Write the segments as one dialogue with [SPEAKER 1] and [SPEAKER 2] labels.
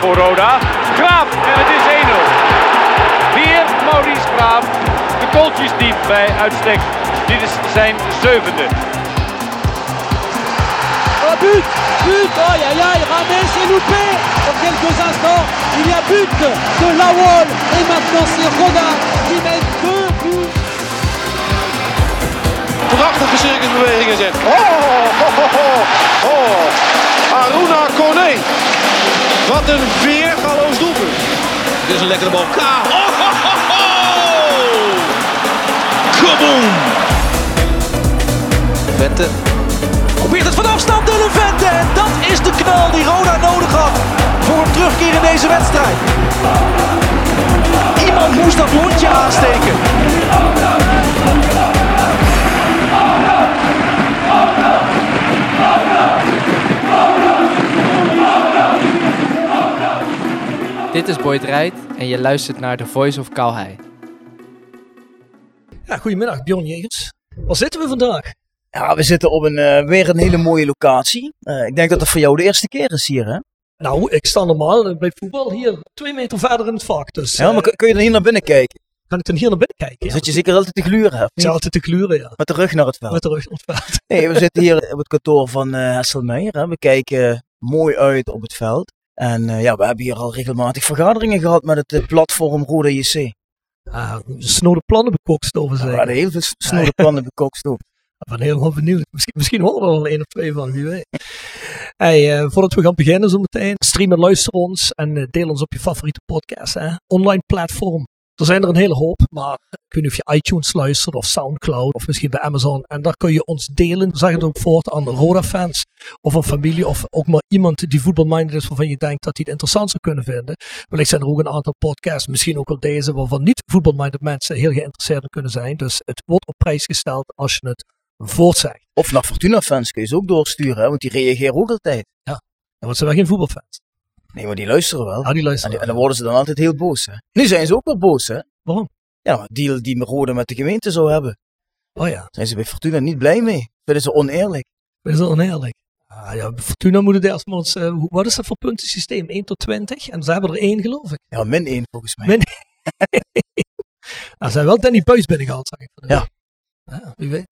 [SPEAKER 1] Voor Roda. Graaf en het is 1-0. Weer Maurice Graaf. De kooltjes diep bij uitstek. Dit is zijn zevende.
[SPEAKER 2] Oh but But aïe Rames est loupé Dans quelques instants, il y a but de Lawol Et maintenant c'est Roda qui met deux buts
[SPEAKER 1] Prachtige circusbewegingen zet. Oh, oh, oh, oh, oh. Aruna Kone. Wat een weergaloos doelpunt.
[SPEAKER 3] Dit is een lekkere bal. Ka. Oh, ho, ho, ho. Kaboom.
[SPEAKER 4] Vente probeert het van afstand de Vente. En dat is de knal die Roda nodig had voor een terugkeer in deze wedstrijd. Iemand moest dat lontje aansteken.
[SPEAKER 5] Is Boyd Rijt en je luistert naar The Voice of Kalhei.
[SPEAKER 6] Ja, goedemiddag Bjorn Jegers. Waar zitten we vandaag?
[SPEAKER 7] Ja, we zitten op een, eh, weer een hele mooie locatie. Eh, ik denk dat het voor jou de eerste keer is hier, hè?
[SPEAKER 6] Nou, ik sta normaal bij voetbal hier twee meter verder in het vak. Dus
[SPEAKER 7] Ja, maar
[SPEAKER 6] eh,
[SPEAKER 7] kun je dan hier naar binnen kijken?
[SPEAKER 6] kan ik dan hier naar binnen kijken? Ja.
[SPEAKER 7] zit je zeker altijd te gluren, hè? of
[SPEAKER 6] Ik zit altijd te gluren, ja.
[SPEAKER 7] Met de rug naar het veld.
[SPEAKER 6] Met de rug op het veld.
[SPEAKER 7] Nee, we zitten hier op het kantoor van eh Hesselmeijer. Hè? We kijken mooi uit op het veld. En eh, ja, we hebben hier al regelmatig vergaderingen gehad met het eh, platform Rode JC.
[SPEAKER 6] Ah, snode plannen bekokst over
[SPEAKER 7] We
[SPEAKER 6] zijn.
[SPEAKER 7] hadden heel veel snode plannen bekokst ook.
[SPEAKER 6] Ik ben helemaal benieuwd. Misschien, misschien horen we er wel één of twee van, wie weet. Hey, eh, voordat we gaan beginnen zo meteen, stream en luister ons en deel ons op je favoriete podcast. Hè? Online platform. Er zijn er een hele hoop, maar ik weet niet of je iTunes luistert of Soundcloud of misschien bij Amazon. En daar kun je ons delen, zeg het ook voort aan de Roda-fans of een familie of ook maar iemand die voetbalminded is waarvan je denkt dat hij het interessant zou kunnen vinden. Wellicht zijn er ook een aantal podcasts, misschien ook wel deze, waarvan niet voetbalminded mensen heel geïnteresseerd in kunnen zijn. Dus het wordt op prijs gesteld als je het voortzegt.
[SPEAKER 7] Of naar Fortuna-fans kun je ze ook doorsturen, hè? want die reageren ook altijd.
[SPEAKER 6] Ja, want ze zijn geen voetbalfans.
[SPEAKER 7] Nee, maar die luisteren wel.
[SPEAKER 6] Ja, die
[SPEAKER 7] En,
[SPEAKER 6] luisteren.
[SPEAKER 7] die- en dan worden ze dan altijd heel boos. Hè? Nu zijn ze ook wel boos, hè?
[SPEAKER 6] Waarom?
[SPEAKER 7] Ja, deal die Rode met de gemeente zou hebben.
[SPEAKER 6] Oh ja,
[SPEAKER 7] Zijn ze bij Fortuna niet blij mee? Vinden ze oneerlijk?
[SPEAKER 6] is wel oneerlijk. Ah, ja, Fortuna moet het eerst maar eens, hoe- wat is dat voor puntensysteem? 1 tot 20? En ze hebben er één, geloof ik.
[SPEAKER 7] Ja, min 1 volgens mij.
[SPEAKER 6] Min- Nou, ze hebben wel Danny Buis binnengehaald, zag ik.
[SPEAKER 7] Ja.
[SPEAKER 6] Wie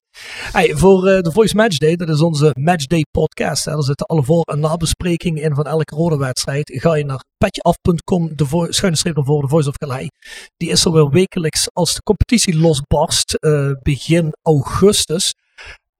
[SPEAKER 6] voor eh, de Voice Match Day, dat is onze Match Day podcast. Hè. Daar zitten alle voor- en nabesprekingen in van elke rode wedstrijd. Ga je naar petjeaf.com, de schuine streep naar de Voice of Calais. Die is er wekelijks als de competitie losbarst, eh, begin augustus.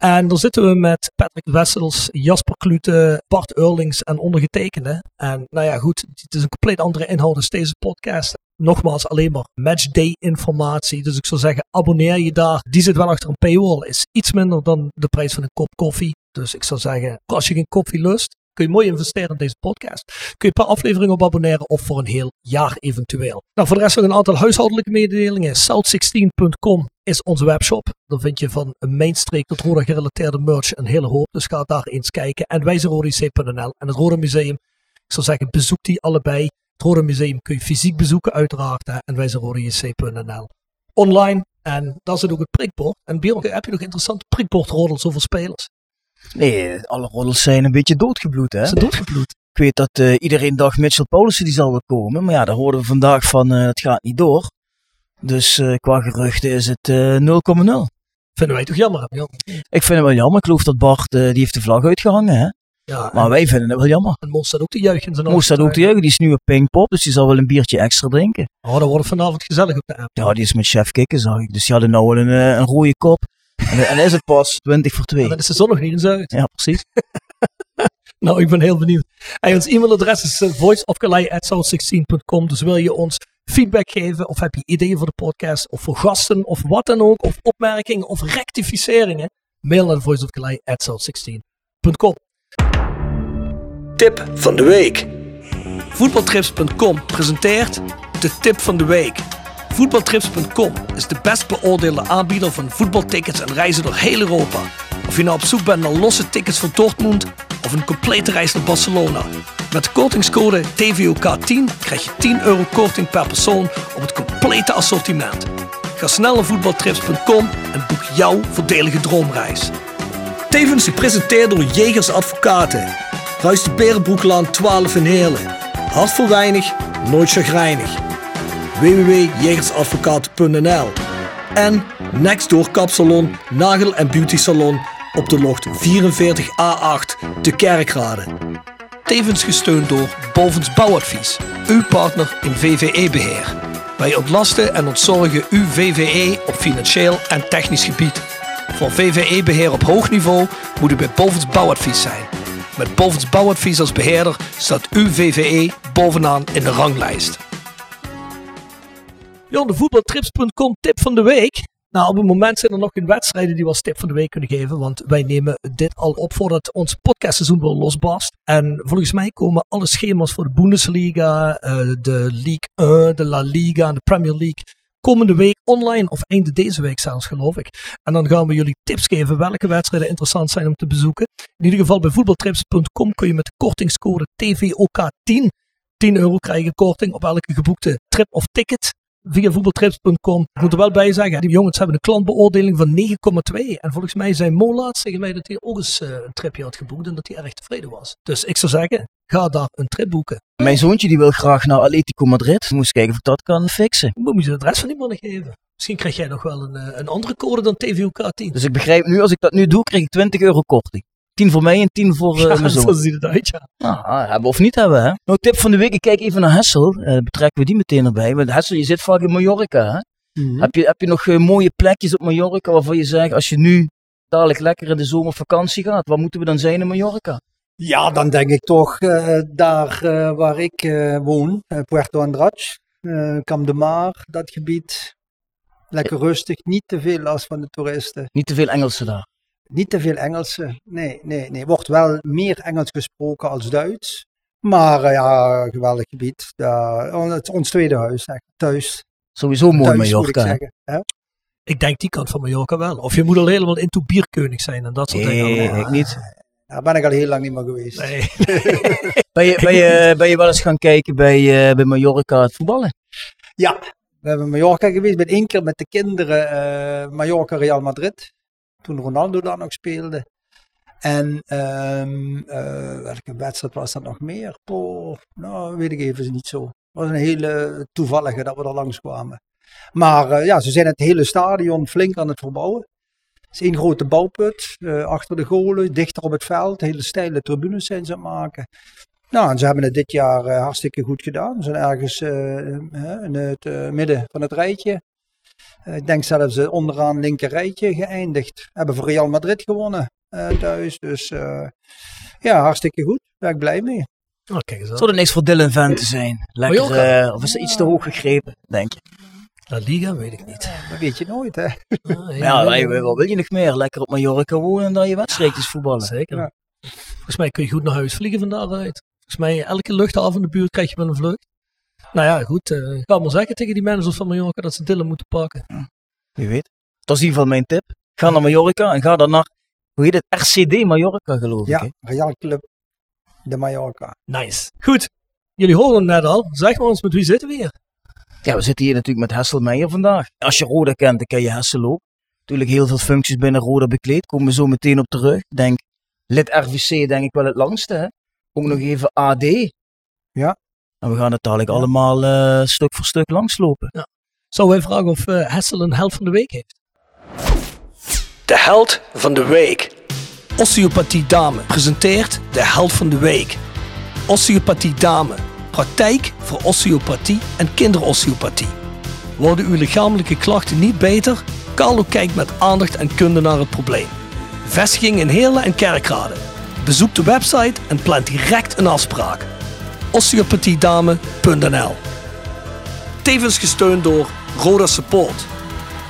[SPEAKER 6] En daar zitten we met Patrick Wessels, Jasper Klute, Bart Eurlings en ondergetekende. En nou ja, goed, het is een compleet andere inhoud als deze podcast. Nogmaals, alleen maar matchday informatie. Dus ik zou zeggen, abonneer je daar. Die zit wel achter een paywall. Is iets minder dan de prijs van een kop koffie. Dus ik zou zeggen, als je geen koffie lust, kun je mooi investeren in deze podcast. Kun je per aflevering op abonneren of voor een heel jaar eventueel. Nou, voor de rest nog een aantal huishoudelijke mededelingen. South16.com is onze webshop. Daar vind je van een mainstreek tot Roda gerelateerde merch een hele hoop. Dus ga daar eens kijken. En wijzerodec.nl en het Roda Museum. Ik zou zeggen, bezoek die allebei. Het Roda Museum kun je fysiek bezoeken uiteraard. Hè, en wijzerodec.nl Online. En daar zit ook het prikbord. En Björn, heb je nog interessante prikbordroddels over spelers?
[SPEAKER 7] Nee, alle roddels zijn een beetje doodgebloed, hè?
[SPEAKER 6] Het doodgebloed?
[SPEAKER 7] Ik weet dat eh, iedereen dacht Mitchell Paulussen die zal wel komen. Maar ja, daar hoorden we vandaag van, eh het gaat niet door. Dus eh, qua geruchten is het eh 0,0.
[SPEAKER 6] Vinden wij toch jammer, hè?
[SPEAKER 7] Ik vind het wel jammer. Ik geloof dat Bart, die heeft de vlag uitgehangen, hè?
[SPEAKER 6] Ja,
[SPEAKER 7] Maar wij vinden het wel jammer.
[SPEAKER 6] en Moos staat ook te juichen in zijn
[SPEAKER 7] Moest dat ook te juichen. Die is nu op Pinkpop, dus die zal wel een biertje extra drinken.
[SPEAKER 6] Oh, dan wordt vanavond gezellig op de app.
[SPEAKER 7] Ja, die is met chef kikken, zag ik. Dus die hadden nou wel een, een rode kop. En, en is het pas 20 voor 2.
[SPEAKER 6] En dan is de zon nog niet in Zuid.
[SPEAKER 7] Ja, precies.
[SPEAKER 6] Nou, ik ben heel benieuwd. Hey, ons e-mailadres is uh, voiceofkalei.south16.com. Dus wil je ons feedback geven of heb je ideeën voor de podcast of voor gasten of wat dan ook, of opmerkingen of rectificeringen, mail naar voiceofkalei.south16.com. Tip van de week. Voetbaltrips.com presenteert de tip van de week. Voetbaltrips.com is de best beoordeelde aanbieder van voetbaltickets en reizen door heel Europa. Of je nou op zoek bent naar losse tickets voor Dortmund of een complete reis naar Barcelona. Met de kortingscode TVOK10 krijg je 10 euro korting per persoon op het complete assortiment. Ga snel naar voetbaltrips.com en boek jouw voordelige droomreis. Tevens gepresenteerd door Jegers Advocaten. Ruist de Berenbroeklaan 12 in Heerlen. Hart voor weinig, nooit chagrijnig. www.jegersadvocaten.nl En Nextdoor Kapsalon, Nagel en Beauty Salon op de locht 44A8 te Kerkrade. Tevens gesteund door Bovens Bouwadvies, uw partner in VVE-beheer. Wij ontlasten en ontzorgen uw VVE op financieel en technisch gebied. Voor VVE-beheer op hoog niveau moet u bij Bovens Bouwadvies zijn. Met Bovens Bouwadvies als beheerder staat uw VVE bovenaan in de ranglijst. Ja, de voetbaltrips.com tip van de week. Nou, op het moment zijn er nog geen wedstrijden die we als tip van de week kunnen geven. Want wij nemen dit al op voordat ons podcastseizoen wel losbarst. En volgens mij komen alle schema's voor de Bundesliga, eh, de League 1, de La Liga en de Premier League komende week online. Of einde deze week zelfs, geloof ik. En dan gaan we jullie tips geven welke wedstrijden interessant zijn om te bezoeken. In ieder geval bij voetbaltrips.com kun je met de kortingscode TVOK10 10 euro krijgen korting op elke geboekte trip of ticket via voetbaltrips.com. Ik moet er wel bij zeggen, die jongens hebben een klantbeoordeling van 9,2. En volgens mij zei Mo laatst tegen mij dat hij ook eens uh, een tripje had geboekt en dat hij erg tevreden was. Dus ik zou zeggen, ga daar een trip boeken.
[SPEAKER 7] Mijn zoontje die wil graag naar Atletico Madrid. Moest kijken of ik dat kan fixen.
[SPEAKER 6] Moet je het adres van die mannen geven. Misschien krijg jij nog wel een, uh, een andere code dan TVOK10.
[SPEAKER 7] Dus ik begrijp nu, als ik dat nu doe, krijg ik 20 euro korting. 10 voor mij en 10 voor uh,
[SPEAKER 6] ja,
[SPEAKER 7] mijn zoon.
[SPEAKER 6] zo ziet het uit, ja.
[SPEAKER 7] Nou, hebben of niet hebben, hè. Nou, tip van de week, ik kijk even naar Hessel. Uh, betrekken we die meteen erbij. Want Hessel, je zit vaak in Mallorca, hè. Mm -hmm. heb, je, heb je nog uh, mooie plekjes op Mallorca waarvan je zegt, als je nu dadelijk lekker in de zomer vakantie gaat, waar moeten we dan zijn in Mallorca?
[SPEAKER 8] Ja, dan denk ik toch uh, daar uh, waar ik uh, woon, Puerto Andratx, Camp de Mar, dat gebied. Lekker rustig, niet te veel last van de toeristen.
[SPEAKER 7] Niet te veel Engelsen daar?
[SPEAKER 8] Niet te veel Engelsen, nee, nee, nee. Wordt wel meer Engels gesproken als Duits. Maar ja, geweldig gebied. Het is ons tweede huis, echt, thuis.
[SPEAKER 7] Sowieso mooi
[SPEAKER 8] thuis,
[SPEAKER 7] Mallorca.
[SPEAKER 8] Ik, zeggen, hè?
[SPEAKER 6] ik denk die kant van Mallorca wel. Of je moet al helemaal into bierkeunig zijn en dat soort
[SPEAKER 7] nee,
[SPEAKER 6] dingen.
[SPEAKER 7] Nee, ik niet.
[SPEAKER 8] Daar ben ik al heel lang niet meer geweest.
[SPEAKER 6] Nee.
[SPEAKER 7] ben, je, ben, je, ben je wel eens gaan kijken bij, uh, bij Mallorca het voetballen?
[SPEAKER 8] Ja, we hebben Mallorca geweest. Ik ben één keer met de kinderen uh, Mallorca Real Madrid. Toen Ronaldo daar nog speelde. En um, welke wedstrijd was dat nog meer? Nou, weet ik even niet zo. Het was een hele toevallige dat we er langs kwamen. Maar uh, ja, ze zijn het hele stadion flink aan het verbouwen. Het is één grote bouwput uh, achter de golen, dichter op het veld. Hele steile tribunes zijn ze aan het maken. Nou, ze hebben het dit jaar hartstikke goed gedaan. Ze zijn ergens in het midden van het rijtje. Ik denk zelfs onderaan linker rijtje geëindigd. Hebben voor Real Madrid gewonnen thuis. Dus ja, hartstikke goed. Daar ben ik blij mee.
[SPEAKER 6] Oh, kijk eens aan.
[SPEAKER 7] Zou er niks voor Dylan Van te zijn? Lekker, of is er iets te hoog gegrepen, denk je?
[SPEAKER 6] La Liga weet ik niet.
[SPEAKER 8] Ja, dat weet je nooit, hè?
[SPEAKER 6] Ah,
[SPEAKER 7] ja, wij, wat wil je nog meer? Lekker op Mallorca wonen en dan je wedstrijdjes voetballen.
[SPEAKER 6] Zeker. Ja. Volgens mij kun je goed naar huis vliegen van daaruit. Volgens mij elke luchthaven in de buurt krijg je wel een vlucht. Nou ja, goed. Uh, ik ga maar zeggen tegen die managers van Mallorca dat ze Dylan moeten pakken.
[SPEAKER 7] Ja. Wie weet. Dat is in ieder geval mijn tip. Ga naar Mallorca en ga dan naar, hoe heet het, RCD Mallorca geloof
[SPEAKER 8] ja,
[SPEAKER 7] ik.
[SPEAKER 8] Ja, Real Club de Mallorca.
[SPEAKER 6] Nice. Goed. Jullie horen het net al. Zeg maar ons, met wie zitten we hier?
[SPEAKER 7] Ja, we zitten hier natuurlijk met Hessel Meijer vandaag. Als je Roda kent, dan ken je Hessel ook. Natuurlijk heel veel functies binnen Roda bekleed. Komen we zo meteen op terug. Denk, lid RVC denk ik wel het langste. Hè? Ook nog even AD.
[SPEAKER 8] Ja.
[SPEAKER 7] En we gaan het dadelijk ja. allemaal uh, stuk voor stuk langslopen.
[SPEAKER 6] Ja. Zou wij vragen of uh, Hessel een held van de week heeft? De held van de week. Osteopathie Dame presenteert de held van de week. Osteopathie Dame praktijk voor osteopathie en kinderosteopathie. Worden uw lichamelijke klachten niet beter? Carlo kijkt met aandacht en kunde naar het probleem. Vestiging in Heerlen en Kerkrade. Bezoek de website en plan direct een afspraak. osteopathiedame.nl Tevens gesteund door Roda Support.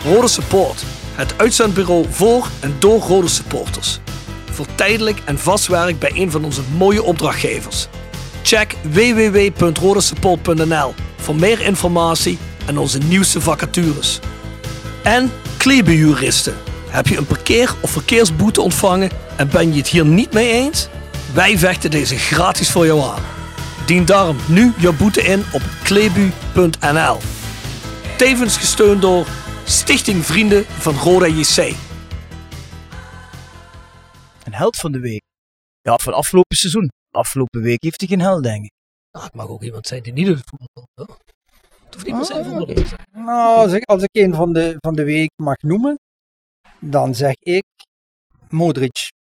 [SPEAKER 6] Roda Support, het uitzendbureau voor en door Roda supporters. Voor tijdelijk en vast werk bij een van onze mooie opdrachtgevers. Check www.rodasupport.nl voor meer informatie en onze nieuwste vacatures. En Kleberjuristen. Heb je een parkeer- of verkeersboete ontvangen en ben je het hier niet mee eens? Wij vechten deze gratis voor jou aan. Dien daarom nu je boete in op klebu.nl. Tevens gesteund door Stichting Vrienden van Roda JC.
[SPEAKER 7] Een held van de week. Ja, van afgelopen seizoen. Afgelopen week heeft hij geen held, denk ik.
[SPEAKER 6] Nou, het mag ook iemand zijn die niet in het voetbal komt. Het hoeft niet per se voetbal te zijn.
[SPEAKER 8] Nou, als ik, als ik een van de, van de week mag noemen, dan zeg ik Modric.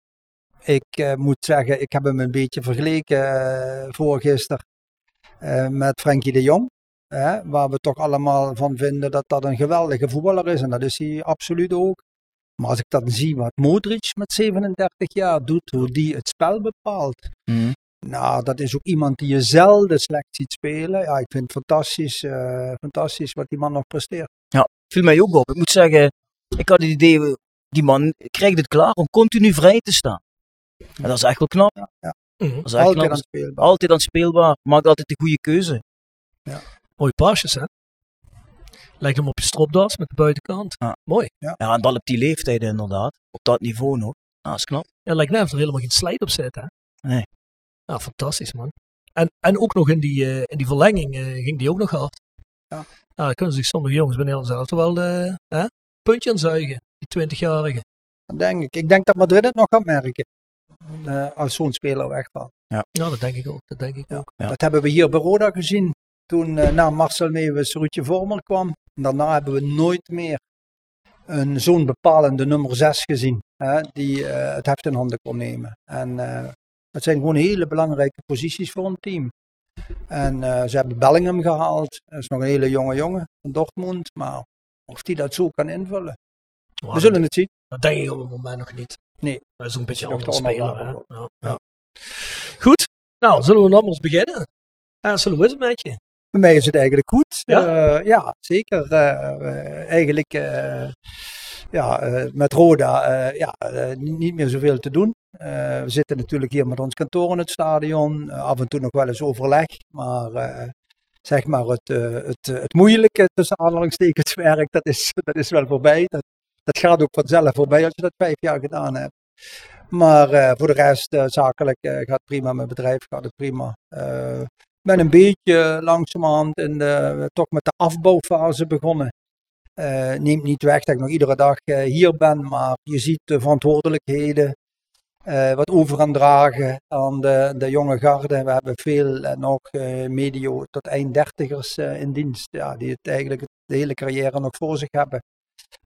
[SPEAKER 8] Ik eh, moet zeggen, ik heb hem een beetje vergeleken uh, voorgisteren uh, met Frenkie de Jong. Hè, waar we toch allemaal van vinden dat dat een geweldige voetballer is. En dat is hij absoluut ook. Maar als ik dan zie wat Modric met 37 jaar doet, hoe die het spel bepaalt.
[SPEAKER 7] Mm.
[SPEAKER 8] Nou, dat is ook iemand die je zelden slecht ziet spelen. Ja, ik vind het fantastisch, uh, fantastisch wat die man nog presteert.
[SPEAKER 7] Ja, viel mij ook op. Ik moet zeggen, ik had het idee, die man krijgt het klaar om continu vrij te staan. En dat is echt wel knap.
[SPEAKER 8] Ja, ja.
[SPEAKER 6] Mhm.
[SPEAKER 7] Dat is echt
[SPEAKER 8] Altijd
[SPEAKER 7] knap.
[SPEAKER 8] aan speelbaar.
[SPEAKER 7] Altijd aan speelbaar. Maakt altijd de goede keuze.
[SPEAKER 6] Mooie paasjes, hè? Lijkt hem op je stropdas met de buitenkant.
[SPEAKER 7] Ja.
[SPEAKER 6] Mooi.
[SPEAKER 7] Ja, en dan op die leeftijd inderdaad. Op dat niveau nog. Nou, dat is knap.
[SPEAKER 6] Ja, lijkt net of er helemaal geen slijt op zit, hè?
[SPEAKER 7] Nee.
[SPEAKER 6] Nou, fantastisch, man. En, en ook nog in die, eh, in die verlenging eh, ging die ook nog hard.
[SPEAKER 8] Ja.
[SPEAKER 6] Nou, dan kunnen zich sommige jongens bij Nederland zelf toch wel eh, hè? puntje aan zuigen. Die 20-jarigen.
[SPEAKER 8] Dat denk ik. Ik denk dat Madrid het nog gaat merken. Eh, als zo'n speler wegvalt.
[SPEAKER 6] Ja, dat denk ik ook. Dat denk ik ook.
[SPEAKER 7] Ja.
[SPEAKER 8] Dat hebben we hier bij Roda gezien. Toen eh, na Marcel Meeuwis Ruudje Vormer kwam. En daarna hebben we nooit meer een zo'n bepalende nummer 6 gezien. Hè, die eh, het heft in handen kon nemen. En eh dat zijn gewoon hele belangrijke posities voor een team. En eh, ze hebben Bellingham gehaald. Dat is nog een hele jonge jongen van Dortmund. Maar of die dat zo kan invullen. We zullen het zien.
[SPEAKER 6] Dat denk ik op het moment nog niet.
[SPEAKER 8] Nee.
[SPEAKER 6] Dat is een beetje een Hè? Ja, ja. Goed. Nou, zullen we dan eens beginnen? Ja, zullen we het met je?
[SPEAKER 8] Bij mij is het eigenlijk goed.
[SPEAKER 6] Ja?
[SPEAKER 8] Eh, ja zeker. Eh, eh, eigenlijk ja, met Roda ja, niet meer zoveel te doen. We zitten natuurlijk hier met ons kantoor in het stadion. Af en toe nog wel eens overleg. Maar zeg maar het, het, het moeilijke tussen aanhalingstekens werk, dat is, dat is wel voorbij. Dat, dat gaat ook vanzelf voorbij als je dat vijf jaar gedaan hebt. Maar eh, voor de rest, eh, zakelijk eh, gaat prima. Mijn bedrijf gaat het prima. Ik ben een beetje langzamerhand in de, toch met de afbouwfase begonnen. Neemt niet weg dat ik nog iedere dag hier ben, maar je ziet de verantwoordelijkheden wat over gaan dragen aan de, de jonge garde. We hebben veel nog medio tot eind dertigers eh, in dienst, ja, die het eigenlijk de hele carrière nog voor zich hebben.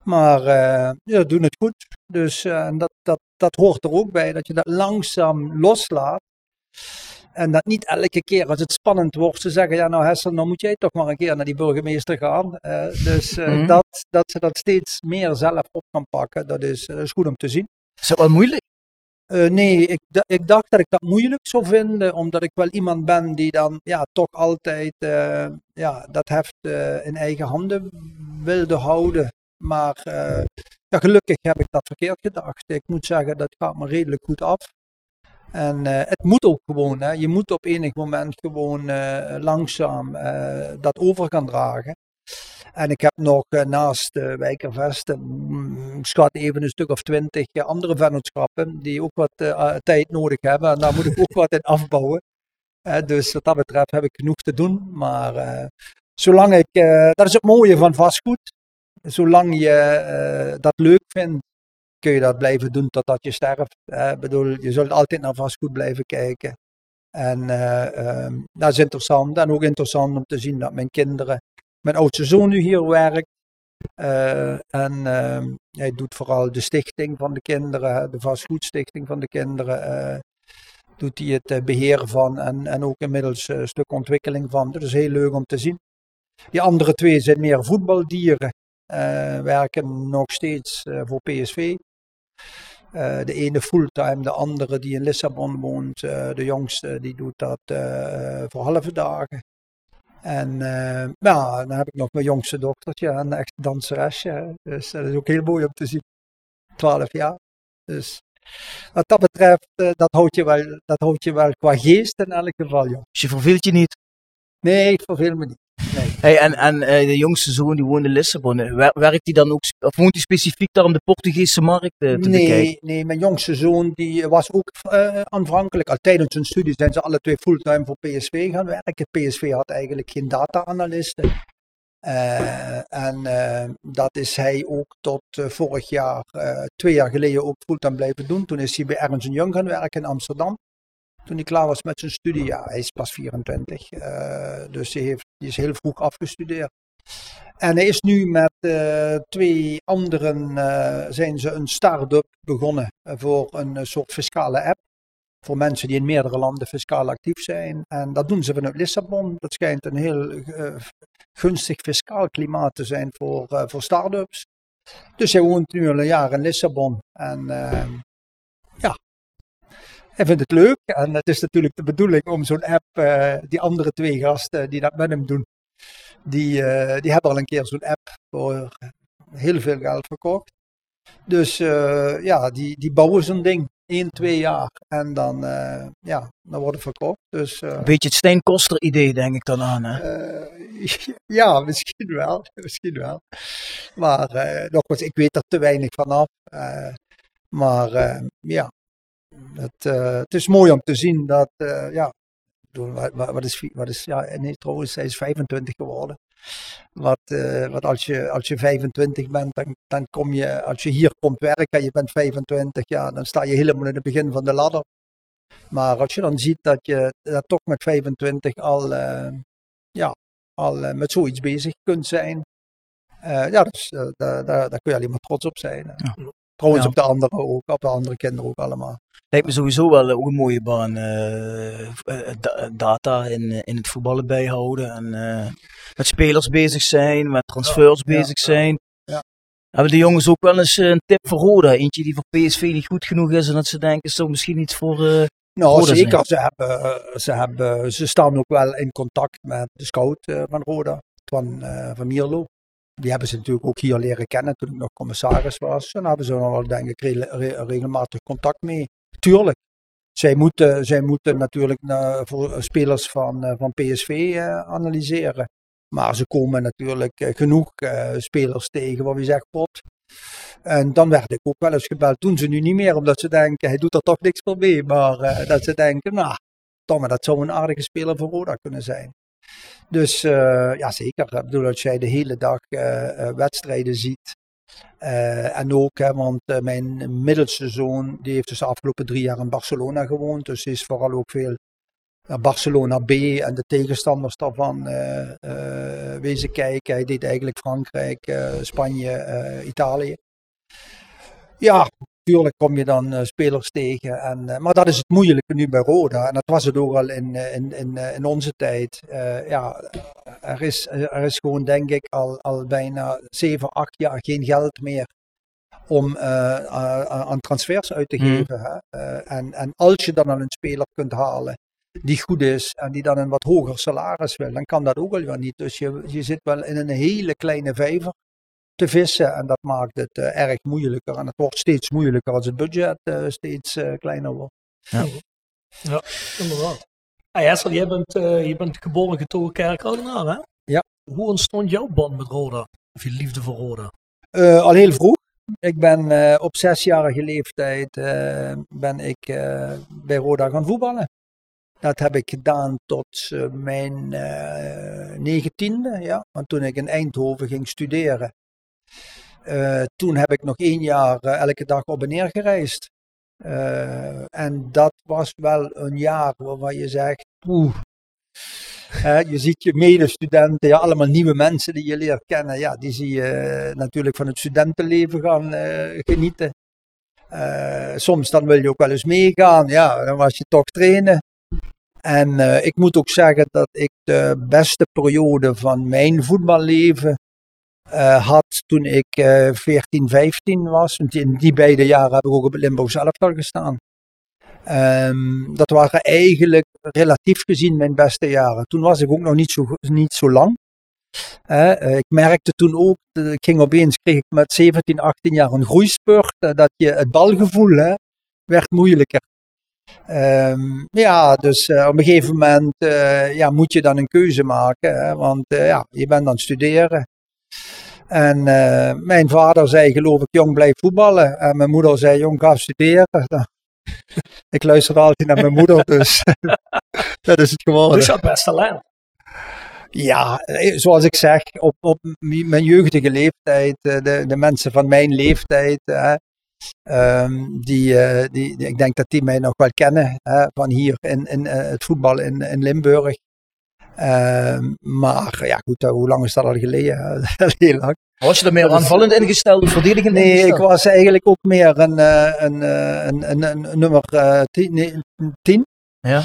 [SPEAKER 8] Maar eh ja, doen het goed. Dus eh, dat, dat, dat hoort er ook bij, dat je dat langzaam loslaat. En dat niet elke keer als het spannend wordt, ze zeggen, ja nou Hessel, dan moet jij toch maar een keer naar die burgemeester gaan. Eh, dus
[SPEAKER 7] Mhm.
[SPEAKER 8] dat, dat ze dat steeds meer zelf op gaan pakken, dat is, dat is goed om te zien.
[SPEAKER 7] Is dat wel moeilijk?
[SPEAKER 8] Nee, ik, ik dacht dat ik dat moeilijk zou vinden, omdat ik wel iemand ben die dan ja, toch altijd ja, dat heft in eigen handen wilde houden. Maar eh, ja, gelukkig heb ik dat verkeerd gedacht. Ik moet zeggen, dat gaat me redelijk goed af. En eh, het moet ook gewoon, hè. je moet op enig moment gewoon eh, langzaam dat over gaan dragen. En ik heb nog naast uh, Wijkervesten, mm, schat even een stuk of twintig andere vennootschappen die ook wat tijd nodig hebben. En daar moet ik ook wat in afbouwen. Dus wat dat betreft heb ik genoeg te doen. Maar zolang ik, dat is het mooie van vastgoed. Zolang je eh, dat leuk vindt, kun je dat blijven doen totdat je sterft. Eh, Ik bedoel, je zult altijd naar vastgoed blijven kijken. En eh, ehm, dat is interessant. En ook interessant om te zien dat mijn kinderen mijn oudste zoon nu hier werkt. En ehm, hij doet vooral de stichting van de kinderen, de vastgoedstichting van de kinderen. eh, doet hij het eh, beheer van en, en ook inmiddels een stuk ontwikkeling van. Dat is heel leuk om te zien. Die andere twee zijn meer voetbaldieren. Eh, werken nog steeds eh, voor PSV. Eh, de ene fulltime, de andere die in Lissabon woont. de jongste die doet dat voor halve dagen. En ja, dan heb ik nog mijn jongste dochtertje, een echte danseresje. Dus dat is ook heel mooi om te zien. 12 jaar. Dus wat dat betreft, dat, houdt je wel, dat houdt je wel qua geest in elk geval, joh.
[SPEAKER 7] Dus je verveelt je niet.
[SPEAKER 8] Nee, ik verveel me niet. Nee.
[SPEAKER 7] Hey, en en eh, de jongste zoon die woont in Lissabon. eh, wer- werkt hij dan ook, of woont hij specifiek daar om de Portugese markt eh, te
[SPEAKER 8] Nee,
[SPEAKER 7] bekijken?
[SPEAKER 8] nee, mijn jongste zoon die was ook aanvankelijk, al tijdens hun studie zijn ze alle twee fulltime voor PSV gaan werken. PSV had eigenlijk geen data-analisten. Eh, en dat is hij ook tot vorig jaar, twee jaar geleden ook fulltime blijven doen. Toen is hij bij Ernst Young gaan werken in Amsterdam. Toen hij klaar was met zijn studie, ja, hij is pas 24. eh, dus hij, heeft, hij is heel vroeg afgestudeerd. En hij is nu met eh, twee anderen, eh, zijn ze een start-up begonnen voor een soort fiscale app. Voor mensen die in meerdere landen fiscaal actief zijn. En dat doen ze vanuit Lissabon. Dat schijnt een heel gunstig fiscaal klimaat te zijn voor, voor start-ups. Dus hij woont nu al een jaar in Lissabon. En eh, ja, hij vindt het leuk. En het is natuurlijk de bedoeling om zo'n app, eh, die andere twee gasten die dat met hem doen, die, eh, die hebben al een keer zo'n app voor heel veel geld verkocht. Dus eh, ja, die, die bouwen zo'n ding. 1, 2 jaar. En dan, eh, ja, dan wordt het verkocht. Dus, eh,
[SPEAKER 7] Een beetje het Stijn Koster idee denk ik dan aan. Hè?
[SPEAKER 8] eh, ja, misschien wel. Misschien wel. Maar eh, nogmaals, ik weet er te weinig vanaf. Eh maar eh, ja, het, eh, het is mooi om te zien dat, eh, ja, wat, is, wat is, ja, nee, trouwens, hij is 25 geworden. Wat, eh, wat als, je, als je 25 bent, dan, dan kom je, als je hier komt werken en je bent 25, ja, dan sta je helemaal in het begin van de ladder. Maar als je dan ziet dat je dat toch met 25 al, ja, al met zoiets bezig kunt zijn, ja, dus, daar, daar, daar kun je alleen maar trots op zijn. hè. Trouwens
[SPEAKER 7] Ja.
[SPEAKER 8] op de anderen ook, op de andere kinderen ook allemaal.
[SPEAKER 7] Lijkt me sowieso wel eh, ook een mooie baan. eh, eh, da- data in, eh, in het voetballen bijhouden. En eh, met spelers bezig zijn, met transfers
[SPEAKER 8] Ja, ja,
[SPEAKER 7] bezig zijn.
[SPEAKER 8] ja.
[SPEAKER 7] Hebben de jongens ook wel eens eh, een tip voor Roda? Eentje die voor PSV niet goed genoeg is en dat ze denken, zo misschien iets voor eh
[SPEAKER 8] Nou,
[SPEAKER 7] Roda
[SPEAKER 8] zeker. Ze, hebben, eh, ze, hebben, ze staan ook wel in contact met de scout eh, van Roda, van, eh, van Mierlo. Die hebben ze natuurlijk ook hier leren kennen toen ik nog commissaris was. En daar hebben ze wel, denk ik, re- re- regelmatig contact mee. Tuurlijk. Zij moeten, zij moeten natuurlijk eh, voor spelers van, eh, van PSV eh, analyseren. Maar ze komen natuurlijk genoeg spelers tegen waar je zegt, pot. En dan werd ik ook wel eens gebeld. Doen ze nu niet meer, omdat ze denken, hij doet er toch niks meer mee. Maar dat ze denken, nou, Tomme, dat zou een aardige speler voor Roda kunnen zijn. Dus eh, ja, zeker. Ik bedoel, als jij de hele dag eh, eh, wedstrijden ziet. en ook, hè, want mijn middelste zoon, die heeft dus de afgelopen drie jaar in Barcelona gewoond. Dus is vooral ook veel naar Barcelona B en de tegenstanders daarvan wezen kijken. Hij deed eigenlijk Frankrijk, Spanje, Italië. Ja, natuurlijk kom je dan eh, spelers tegen. En, eh, maar dat is het moeilijke nu bij Roda. En dat was het ook al in, eh, in, in, in onze tijd. Ja, er is, er is gewoon denk ik al, al bijna 7, 8 jaar geen geld meer om aan transfers uit te
[SPEAKER 7] Hmm.
[SPEAKER 8] geven. Hè? En, en als je dan al een speler kunt halen die goed is en die dan een wat hoger salaris wil, dan kan dat ook al wel niet. Dus je, je zit wel in een hele kleine vijver te vissen en dat maakt het eh, erg moeilijker. En het wordt steeds moeilijker als het budget eh, steeds eh, kleiner wordt.
[SPEAKER 6] Ja, inderdaad. Hey Hessel, jij bent, eh, je bent geboren getogen kerkoudenaar, hè?
[SPEAKER 8] Ja.
[SPEAKER 6] Hoe ontstond jouw band met Roda? Of je liefde voor Roda?
[SPEAKER 8] Eh, al heel vroeg. Ik ben eh, op zesjarige leeftijd eh, ben ik eh, bij Roda gaan voetballen. Dat heb ik gedaan tot mijn eh, negentiende, ja. Want toen ik in Eindhoven ging studeren, eh, toen heb ik nog één jaar eh, elke dag op en neer gereisd. Eh, en dat was wel een jaar waarvan je zegt, oeh. Hè, je ziet je medestudenten, ja, allemaal nieuwe mensen die je leert kennen. Ja, die zie je natuurlijk van het studentenleven gaan genieten. Soms dan wil je ook wel eens meegaan. Ja, dan was je toch trainen. En ik moet ook zeggen dat ik de beste periode van mijn voetballeven eh, had toen ik eh 14, 15 was. Want in die beide jaren heb ik ook op het Limburgs elftal gestaan. Ehm, dat waren eigenlijk relatief gezien mijn beste jaren. Toen was ik ook nog niet zo, niet zo lang. Eh, ik merkte toen ook, eh, ik ging opeens, kreeg ik met 17, 18 jaar een groeispurt, eh, dat je het balgevoel hè, werd moeilijker. Ehm, ja, dus eh, op een gegeven moment eh, ja, moet je dan een keuze maken, hè, want eh, ja, je bent aan het studeren. En eh, mijn vader zei, geloof ik, jong blijf voetballen. En mijn moeder zei, jong ga studeren. Nou, ik luisterde altijd naar mijn moeder, dus dat is het geworden.
[SPEAKER 6] Dus dat best talent.
[SPEAKER 8] Ja, eh, zoals ik zeg, op, op mijn jeugdige leeftijd, eh, de, de mensen van mijn leeftijd, hè, ehm, die, die, ik denk dat die mij nog wel kennen hè, van hier in, in het voetbal in, in Limburg. Ehm, maar ja, goed, eh, hoe lang is dat al geleden? Heel lang.
[SPEAKER 7] Was je er meer aanvallend ingesteld of verdedigend
[SPEAKER 8] Nee, ik was eigenlijk ook meer een, eh, een, eh, een, een, een, nummer 10. nee, een tien.
[SPEAKER 7] Ja.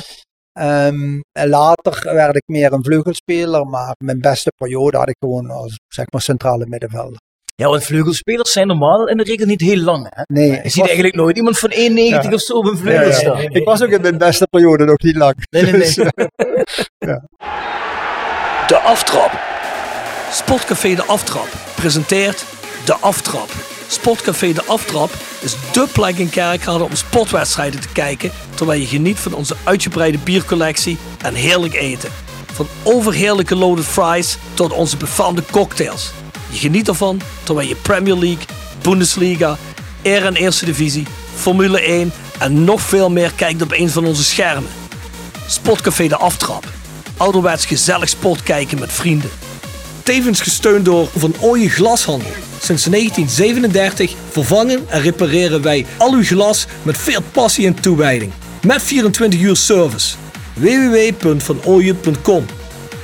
[SPEAKER 8] Ehm, en later werd ik meer een vleugelspeler, maar mijn beste periode had ik gewoon als zeg maar centrale middenvelder.
[SPEAKER 7] Ja, want vleugelspelers zijn normaal in de regel niet heel lang. Hè?
[SPEAKER 8] Nee,
[SPEAKER 7] Je
[SPEAKER 8] ik
[SPEAKER 7] ziet
[SPEAKER 8] was-
[SPEAKER 7] eigenlijk nooit iemand van 1,90
[SPEAKER 8] Ja.
[SPEAKER 7] of zo op een
[SPEAKER 8] Ja,
[SPEAKER 7] vleugel
[SPEAKER 8] ja.
[SPEAKER 7] staan.
[SPEAKER 8] Ik was ook in mijn beste periode nog niet lang.
[SPEAKER 7] Nee, nee, nee.
[SPEAKER 8] Dus,
[SPEAKER 6] De Aftrap. Sportcafé De Aftrap presenteert De Aftrap. Sportcafé De Aftrap is dé plek in Kerkrade om sportwedstrijden te kijken terwijl je geniet van onze uitgebreide biercollectie en heerlijk eten. Van overheerlijke loaded fries tot onze befaamde cocktails. Je geniet ervan terwijl je Premier League, Bundesliga, Eer en Eerste Divisie, Formule 1 en nog veel meer kijkt op een van onze schermen. Sportcafé De Aftrap. Ouderwets gezellig sport kijken met vrienden. Tevens gesteund door Van Ooyen Glashandel. Sinds 1937 vervangen en repareren wij al uw glas met veel passie en toewijding. Met 24 uur service. www.vanooyen.com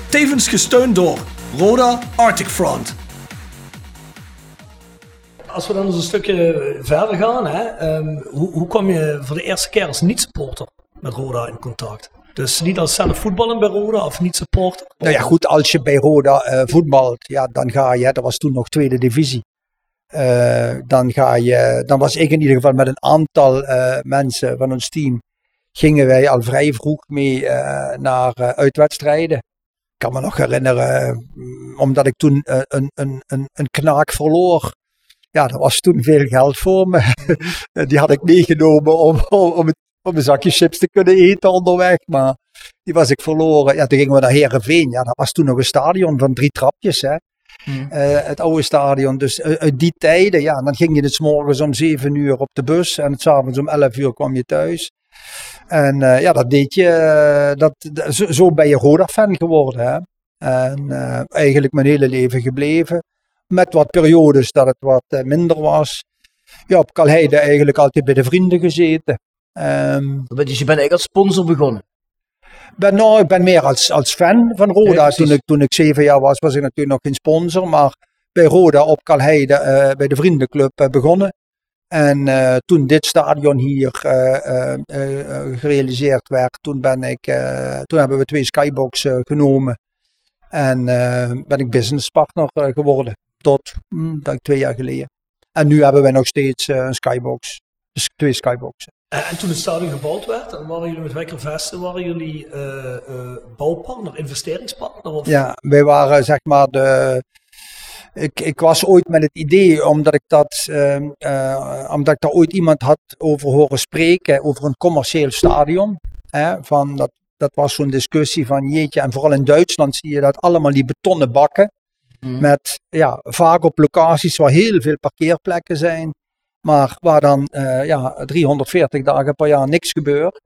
[SPEAKER 6] Tevens gesteund door Roda Arctic Front. Als we dan eens een stukje verder gaan, hè, ehm, hoe, hoe kwam je voor de eerste keer als niet-supporter met Roda in contact? Dus niet als zelf voetballen bij Roda of niet-supporter?
[SPEAKER 8] nou ja, goed, als je bij Roda eh, voetbalt, ja, dan ga je, dat was toen nog tweede divisie. Eh, dan, ga je, dan was ik in ieder geval met een aantal eh, mensen van ons team, gingen wij al vrij vroeg mee naar uitwedstrijden. Ik kan me nog herinneren, omdat ik toen een, een, een, een knaak verloor. Ja, dat was toen veel geld voor me. Die had ik meegenomen om, om, om, het, om een zakje chips te kunnen eten onderweg. Maar die was ik verloren. Ja, toen gingen we naar Herenveen. Ja, dat was toen nog een stadion van drie trapjes. Hè. Eh, het oude stadion. Dus eh, uit die tijden, ja, dan ging je het 's morgens om 7 uur op de bus en het avonds om 11 uur kwam je thuis. En eh, ja, dat deed je, eh, dat, zo, zo ben je Roda-fan geworden. Hè? En eh, eigenlijk mijn hele leven gebleven. Met wat periodes dat het wat eh, minder was. Ja, op Kalheide eigenlijk altijd bij de vrienden gezeten. Ehm,
[SPEAKER 7] Dus je bent eigenlijk als sponsor begonnen.
[SPEAKER 8] ben, nou, ik ben meer als, als fan van Roda.
[SPEAKER 7] Ja,
[SPEAKER 8] toen, ik, toen ik zeven jaar was, was ik natuurlijk nog geen sponsor. Maar bij Roda op Kalheide, eh, bij de vriendenclub eh, begonnen. En toen dit stadion hier gerealiseerd werd, toen, ben ik, toen hebben we twee skybox eh, genomen. En ben ik businesspartner geworden. Tot denk ik twee jaar geleden. En nu hebben we nog steeds eh, een skybox. Dus twee skyboxen.
[SPEAKER 6] En, en toen het stadion gebouwd werd, waren jullie met Wekker Vesten, waren jullie eh, eh, bouwpartner, investeringspartner? Of?
[SPEAKER 8] Ja, wij waren zeg maar de. Ik, ik was ooit met het idee, omdat ik dat, ehm, eh, omdat ik daar ooit iemand had over horen spreken, over een commercieel stadion. Hè, van dat, dat was zo'n discussie van jeetje, en vooral in Duitsland zie je dat allemaal die betonnen bakken. Met ja, vaak op locaties waar heel veel parkeerplekken zijn, maar waar dan eh, ja, 340 dagen per jaar niks gebeurt.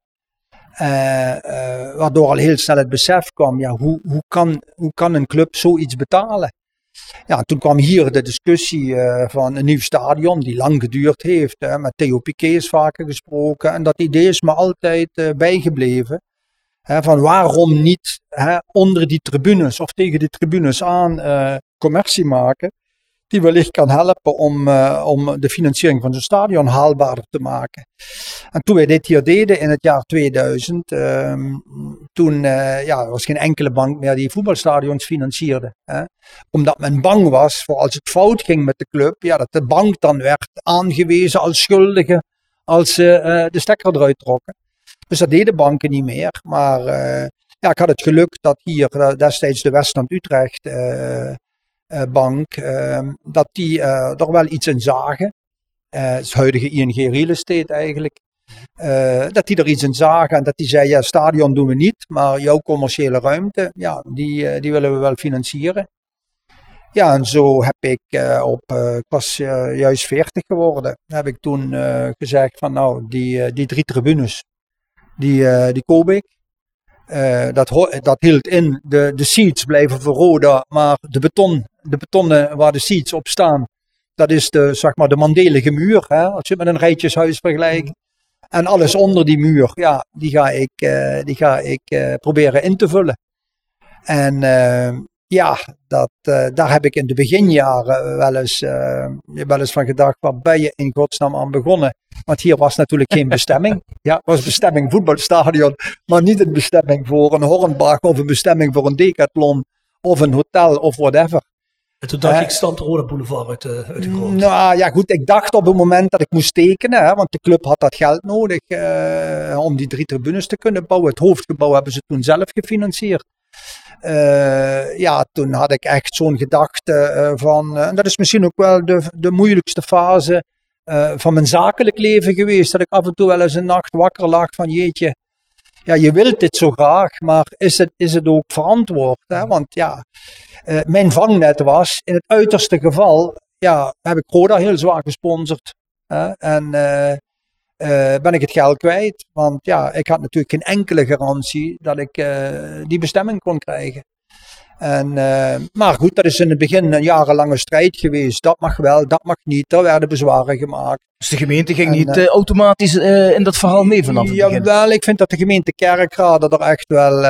[SPEAKER 8] Eh, eh, waardoor al heel snel het besef kwam, ja, hoe, hoe, kan, hoe kan een club zoiets betalen? Ja, toen kwam hier de discussie van een nieuw stadion, die lang geduurd heeft. Hè, met Theo Piquet is vaker gesproken. En dat idee is me altijd bijgebleven. Van waarom niet onder die tribunes of tegen die tribunes aan eh, commercie maken. die wellicht kan helpen om, uh, om de financiering van zo'n stadion haalbaarder te maken. En toen wij dit hier deden in het jaar 2000, uh, toen uh, ja, er was geen enkele bank meer die voetbalstadions financierde. Omdat men bang was voor als het fout ging met de club, ja, dat de bank dan werd aangewezen als schuldige als ze de stekker eruit trokken. Dus dat deden banken niet meer. Maar ja, ik had het geluk dat hier destijds de Westland Utrecht eh, bank, ehm, dat die er eh, wel iets in zagen. Eh, het huidige ING Real Estate eigenlijk. dat die er iets in zagen en dat die zei, ja, stadion doen we niet, maar jouw commerciële ruimte, ja, die, die willen we wel financieren. Ja, en zo heb ik op, ik was juist 40 geworden, heb ik toen gezegd van nou, die, die drie tribunes, die, die koop ik. dat, dat hield in, de, de seats blijven voor maar de beton de betonnen waar de seats op staan, dat is de, zeg maar, de mandelige muur. Hè, als je het met een rijtjeshuis vergelijkt. En alles onder die muur, ja, die ga ik, uh, die ga ik uh, proberen in te vullen. En uh, ja, dat, daar heb ik in de beginjaren wel eens, wel eens van gedacht, waar ben je in godsnaam aan begonnen? Want hier was natuurlijk geen bestemming. Ja, het was bestemming voetbalstadion, maar niet een bestemming voor een Hornbach of een bestemming voor een decathlon of een hotel of whatever.
[SPEAKER 6] En toen dacht uh, ik, stand de Rode Boulevard uit de, uit de grond.
[SPEAKER 8] Nou ja, goed. Ik dacht op het moment dat ik moest tekenen, hè, want de club had dat geld nodig om die drie tribunes te kunnen bouwen. Het hoofdgebouw hebben ze toen zelf gefinancierd. Uh, ja, toen had ik echt zo'n gedachte van, en dat is misschien ook wel de, de moeilijkste fase van mijn zakelijk leven geweest. Dat ik af en toe wel eens een nacht wakker lag van jeetje, ja, je wilt dit zo graag, maar is het, is het ook verantwoord? Hè? Want ja, mijn vangnet was, in het uiterste geval, ja, heb ik Roda heel zwaar gesponsord. Hè? En uh, ben ik het geld kwijt. Want ja, ik had natuurlijk geen enkele garantie dat ik die bestemming kon krijgen. En, uh, maar goed, dat is in het begin een jarenlange strijd geweest. Dat mag wel, dat mag niet. Er werden bezwaren gemaakt.
[SPEAKER 7] Dus de gemeente ging en, niet uh, automatisch uh, in dat verhaal mee vanaf het begin?
[SPEAKER 8] Jawel, ik vind dat de gemeente Kerkrade er echt wel,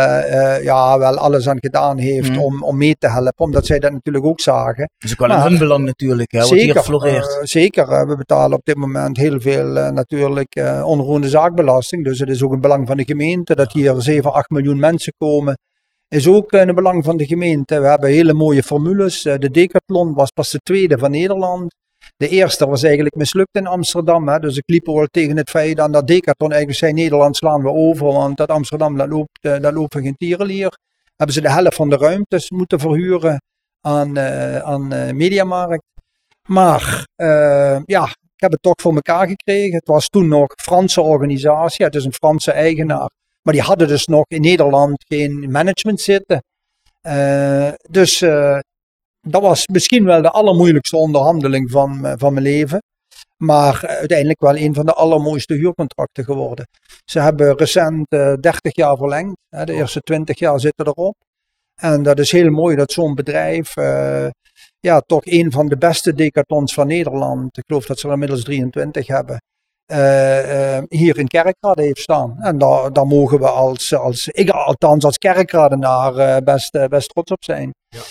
[SPEAKER 8] ja, wel alles aan gedaan heeft mm. om, om mee te helpen. Omdat zij dat natuurlijk ook zagen.
[SPEAKER 7] Dat is ook wel in hun belang natuurlijk, hè, wat zeker, hier floreert.
[SPEAKER 8] zeker, we betalen op dit moment heel veel natuurlijk onroerende zaakbelasting. Dus het is ook een belang van de gemeente dat hier 7, 8 miljoen mensen komen is ook in het belang van de gemeente. We hebben hele mooie formules. Eh, de Decathlon was pas de tweede van Nederland. De eerste was eigenlijk mislukt in Amsterdam. Hè. Dus ik liep wel tegen het feit aan dat Decathlon eigenlijk zei Nederland slaan we over. Want dat Amsterdam dat loopt, uh, dat loopt geen tierenlier. Hebben ze de helft van de ruimtes moeten verhuren aan, uh, aan Mediamarkt. Maar ja, ik heb het toch voor elkaar gekregen. Het was toen nog Franse organisatie. Het is een Franse eigenaar. Maar die hadden dus nog in Nederland geen management zitten. Uh, dus uh, dat was misschien wel de allermoeilijkste onderhandeling van, uh, van mijn leven. Maar uiteindelijk wel een van de allermooiste huurcontracten geworden. Ze hebben recent 30 jaar verlengd. Hè, de eerste 20 jaar zitten erop. En dat is heel mooi dat zo'n bedrijf ja, toch een van de beste decathlons van Nederland. Ik geloof dat ze er inmiddels 23 hebben. Uh, uh, hier in Kerkrade heeft staan. En daar, daar mogen we als, als ik althans als Kerkradenaar uh, best, best trots op zijn. Ja.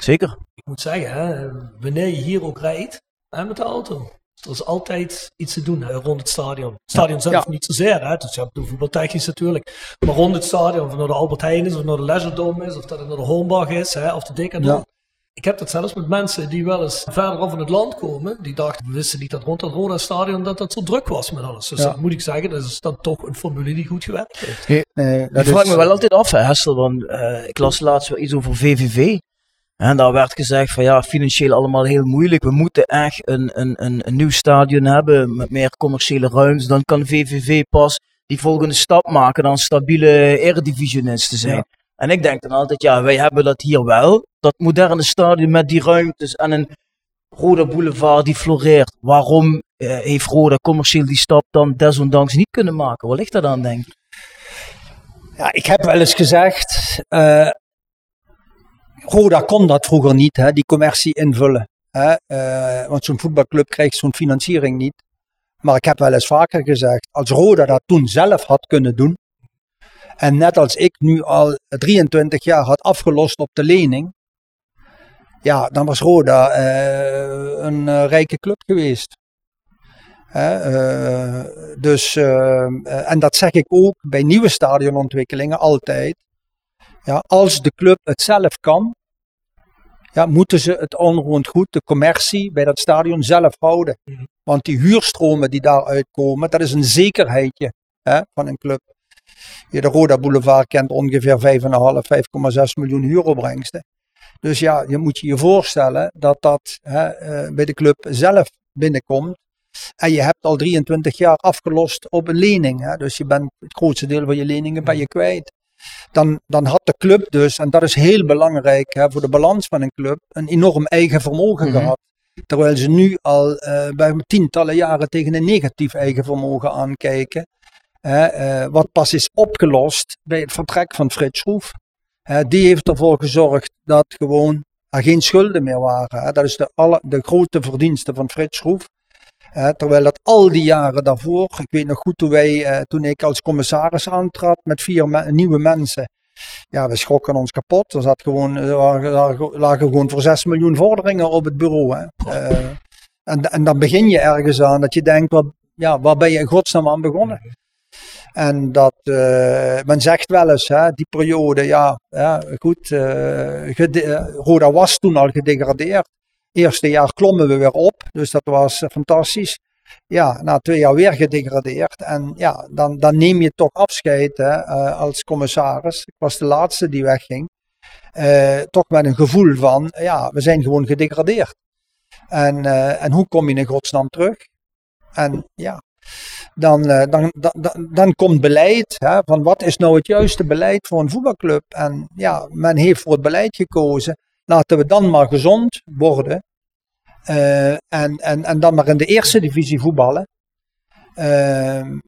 [SPEAKER 7] Zeker.
[SPEAKER 6] Ik moet zeggen, hè, wanneer je hier ook rijdt hè, met de auto, er is altijd iets te doen hè, rond het stadion. Het stadion zelf ja. niet zozeer, hè, dus je hebt de voetbaltechnisch natuurlijk. Maar rond het stadion, of het nou de Albert Heijn is, of nou de Leisure Dome is, of dat het nou de Hornbach is, hè, of de Decathlon. Ja. Ik heb dat zelfs met mensen die wel eens verderaf in het land komen. Die dachten, we wisten niet dat rond het Roda Stadion dat dat zo druk was met alles. Dus ja. dat moet ik zeggen, dat is dan toch een formule die goed gewerkt heeft.
[SPEAKER 7] Nee, nee, dat ik vraag me wel altijd af, hè, Hessel, want uh, ik las laatst wel iets over VVV. En daar werd gezegd van ja, financieel allemaal heel moeilijk. We moeten echt een, een, een, een nieuw stadion hebben met meer commerciële ruimtes. Dan kan VVV pas die volgende stap maken dan stabiele eredivisionist te zijn. Ja. En ik denk dan altijd, ja, wij hebben dat hier wel. Dat moderne stadion met die ruimtes en een Roda Boulevard die floreert. Waarom eh, heeft Roda commercieel die stap dan desondanks niet kunnen maken? Wat ligt daar dan, denk ik?
[SPEAKER 8] Ja, ik heb wel eens gezegd, uh, Roda kon dat vroeger niet, hè, die commercie invullen. Hè, uh, want zo'n voetbalclub krijgt zo'n financiering niet. Maar ik heb wel eens vaker gezegd, als Roda dat toen zelf had kunnen doen, en net als ik nu al 23 jaar had afgelost op de lening, ja, dan was Roda eh, een eh, rijke club geweest. Hè, eh, dus, en dat zeg ik ook bij nieuwe stadionontwikkelingen altijd. Ja, als de club het zelf kan, ja, moeten ze het onroerend goed, de commercie bij dat stadion zelf houden. Want die huurstromen die daaruit komen, dat is een zekerheidje hè, van een club. De Roda Boulevard kent ongeveer 5,5, 5,6 miljoen huuropbrengsten. Dus ja, je moet je je voorstellen dat dat hè, eh, bij de club zelf binnenkomt. En je hebt al 23 jaar afgelost op een lening. Hè? Dus je bent het grootste deel van je leningen ben je kwijt. Dan, dan had de club dus, en dat is heel belangrijk hè, voor de balans van een club, een enorm eigen vermogen
[SPEAKER 7] Mhm.
[SPEAKER 8] gehad. Terwijl ze nu al eh, bij tientallen jaren tegen een negatief eigen vermogen aankijken. Hè, eh, wat pas is opgelost bij het vertrek van Frits Schroef. Die heeft ervoor gezorgd dat gewoon er geen schulden meer waren. Dat is de, alle, de grote verdienste van Frits Schroef. Terwijl dat al die jaren daarvoor, ik weet nog goed toen, wij, eh, toen ik als commissaris aantrad met vier me- nieuwe mensen. Ja, we schrokken ons kapot. Er zat gewoon, er lagen gewoon voor 6 miljoen vorderingen op het bureau. Hè. Eh, en, en dan begin je ergens aan dat je denkt, wat, ja, waar ben je in godsnaam aan begonnen? En dat, eh, men zegt wel eens, hè, die periode, ja, ja goed, eh, gede- eh, Roda was toen al gedegradeerd. Eerste jaar klommen we weer op, dus dat was eh, fantastisch. Ja, na twee jaar weer gedegradeerd. En ja, dan, dan neem je toch afscheid hè, eh, als commissaris. Ik was de laatste die wegging. Eh, toch met een gevoel van, ja, we zijn gewoon gedegradeerd. En, eh, en hoe kom je in godsnaam terug? En ja, dan, eh, dan, dan, dan, dan komt beleid. Hè, van wat is nou het juiste beleid voor een voetbalclub? En ja, men heeft voor het beleid gekozen. Laten we dan maar gezond worden. Eh, en, en, en dan maar in de eerste divisie voetballen. Ehm,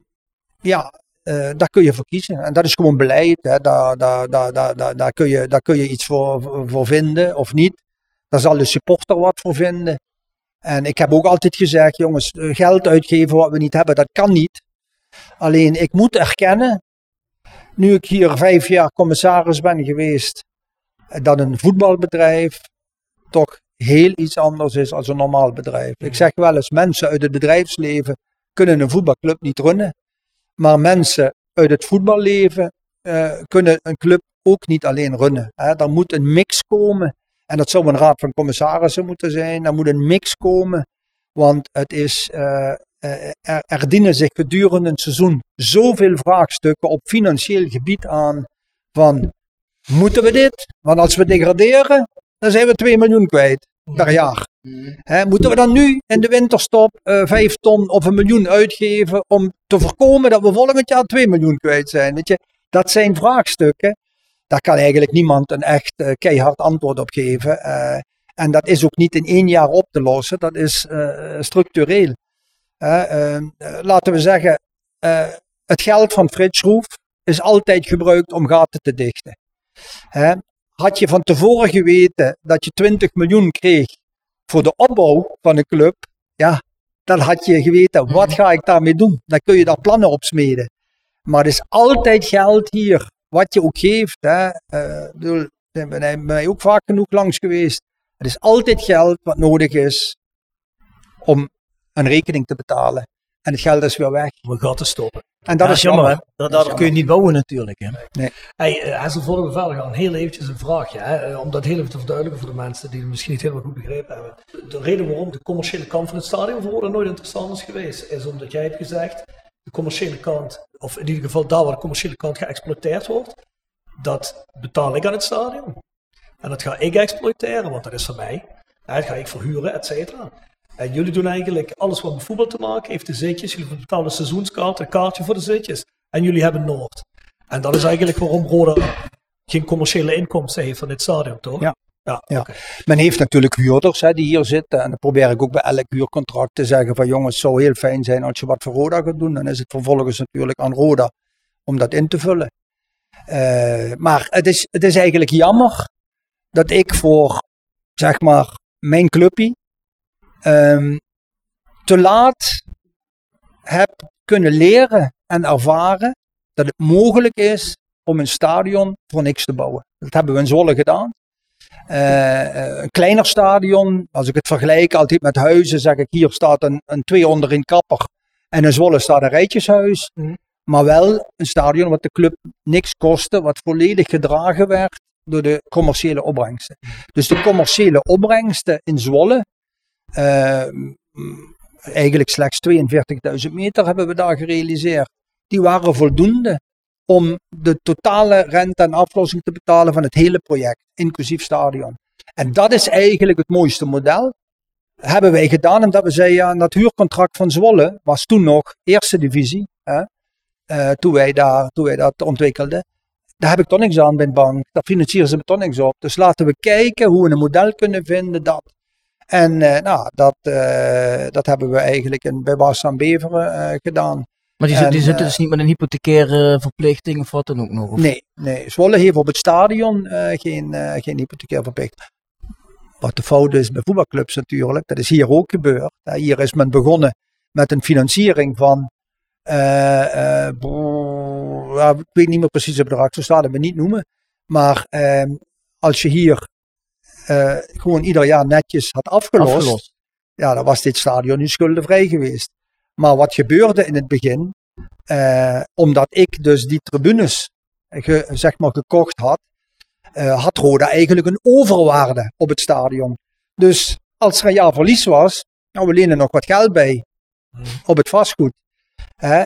[SPEAKER 8] ja, eh, daar kun je voor kiezen. En dat is gewoon beleid. Hè. Daar, daar, daar, daar, daar, kun je, daar kun je iets voor, voor vinden of niet. Daar zal de supporter wat voor vinden. En ik heb ook altijd gezegd, jongens, eh, geld uitgeven wat we niet hebben, dat kan niet. Alleen ik moet erkennen, nu ik hier vijf jaar commissaris ben geweest, eh, dat een voetbalbedrijf toch heel iets anders is dan een normaal bedrijf. Ik zeg wel eens, mensen uit het bedrijfsleven kunnen een voetbalclub niet runnen. Maar mensen uit het voetballeven eh, kunnen een club ook niet alleen runnen. Er moet een mix komen. En dat zou een raad van commissarissen moeten zijn. Er moet een mix komen. Want het is, eh, er, dienen zich gedurende een seizoen zoveel vraagstukken op financieel gebied aan. Van, moeten we dit? Want als we degraderen, dan zijn we 2 miljoen kwijt per jaar. Moeten we dan nu in de winterstop eh 5 ton of een miljoen uitgeven om te voorkomen dat we volgend jaar 2 miljoen kwijt zijn? Weet je? Dat zijn vraagstukken. Daar kan eigenlijk niemand een echt eh, keihard antwoord op geven. Eh, en dat is ook niet in één jaar op te lossen. Dat is eh, structureel. Hè, eh, eh, laten we zeggen, het geld van Frits Schroef is altijd gebruikt om gaten te dichten. Had je van tevoren geweten dat je 20 miljoen kreeg voor de opbouw van een club, ja, dan had je geweten, wat ga ik daarmee doen? Dan kun je daar plannen op smeden. Maar er is altijd geld hier, wat je ook geeft. Hè. Ik bedoel, zijn bij mij ook vaak genoeg langs geweest. Het is altijd geld wat nodig is om een rekening te betalen. En het geld is weer weg.
[SPEAKER 6] Om een gat te stoppen.
[SPEAKER 8] En dat
[SPEAKER 7] Ja,
[SPEAKER 8] is
[SPEAKER 7] jammer, hè?
[SPEAKER 8] jammer.
[SPEAKER 7] Daar- Daardoor kun je niet bouwen natuurlijk. Hè?
[SPEAKER 6] Hey, Hazel, voordat we verder gaan, heel eventjes een vraagje. Hè, eh, om dat heel even te verduidelijken voor de mensen die het misschien niet helemaal goed begrepen hebben. De reden waarom de commerciële kant van het stadion voor nooit interessant is geweest, is omdat jij hebt gezegd, de commerciële kant, of in ieder geval daar waar de commerciële kant geëxploiteerd wordt, dat betaal ik aan het stadion. En dat ga ik exploiteren, want dat is van mij. En dat ga ik verhuren, et cetera. En jullie doen eigenlijk alles wat met voetbal te maken heeft. De zitjes, jullie betalen seizoenskaart, een kaartje voor de zitjes. En jullie hebben Noord. En dat is eigenlijk waarom Roda geen commerciële inkomsten heeft van dit stadion, toch?
[SPEAKER 8] Ja.
[SPEAKER 6] Ja.
[SPEAKER 8] Men heeft natuurlijk huurders hè, die hier zitten. En dan probeer ik ook bij elk huurcontract te zeggen van jongens, het zou heel fijn zijn als je wat voor Roda gaat doen. Dan is het vervolgens natuurlijk aan Roda om dat in te vullen. Eh, maar het is, het is eigenlijk jammer dat ik voor, zeg maar, mijn clubje ehm, te laat heb kunnen leren en ervaren dat het mogelijk is om een stadion voor niks te bouwen. Dat hebben we in Zwolle gedaan. Eh, eh, een kleiner stadion, als ik het vergelijk altijd met huizen, zeg ik hier staat een, een 200 in Kapper en in Zwolle staat een rijtjeshuis.
[SPEAKER 6] Mhm.
[SPEAKER 8] Maar wel een stadion wat de club niks kostte, wat volledig gedragen werd door de commerciële opbrengsten. Dus de commerciële opbrengsten in Zwolle, eh, mm, eigenlijk slechts 42.000 meter hebben we daar gerealiseerd. Die waren voldoende om de totale rente en aflossing te betalen van het hele project, inclusief stadion. En dat is eigenlijk het mooiste model. Hebben wij gedaan omdat we zeiden, ja, dat huurcontract van Zwolle was toen nog eerste divisie, hè, eh, toen, wij daar, toen wij dat ontwikkelden. Daar heb ik toch niks aan bij de bank. Daar financieren ze me toch niks op. Dus laten we kijken hoe we een model kunnen vinden dat. En eh, nou, dat, eh, dat hebben we eigenlijk in, bij Bas aan Beveren gedaan.
[SPEAKER 7] Maar die, zit- die
[SPEAKER 8] En,
[SPEAKER 7] zitten
[SPEAKER 8] eh,
[SPEAKER 7] dus niet met een hypothecaire verplichting of wat dan ook nog? Of?
[SPEAKER 8] Nee, nee. Zwolle heeft op het stadion eh, geen, eh geen hypothecair verplichting. Wat de fout is bij voetbalclubs natuurlijk, dat is hier ook gebeurd. Hier is men begonnen met een financiering van, ja, ik weet niet meer precies het bedrag, zo staat het me niet noemen. Maar ehm, als je hier gewoon ieder jaar netjes had afgelost,
[SPEAKER 7] Afgelost.
[SPEAKER 8] ja, dan was dit stadion nu schuldenvrij geweest. Maar wat gebeurde in het begin, eh, omdat ik dus die tribunes ge- zeg maar gekocht had, eh, had Roda eigenlijk een overwaarde op het stadion. Dus als er een jaar verlies was, nou we lenen nog wat geld bij op het vastgoed. Eh,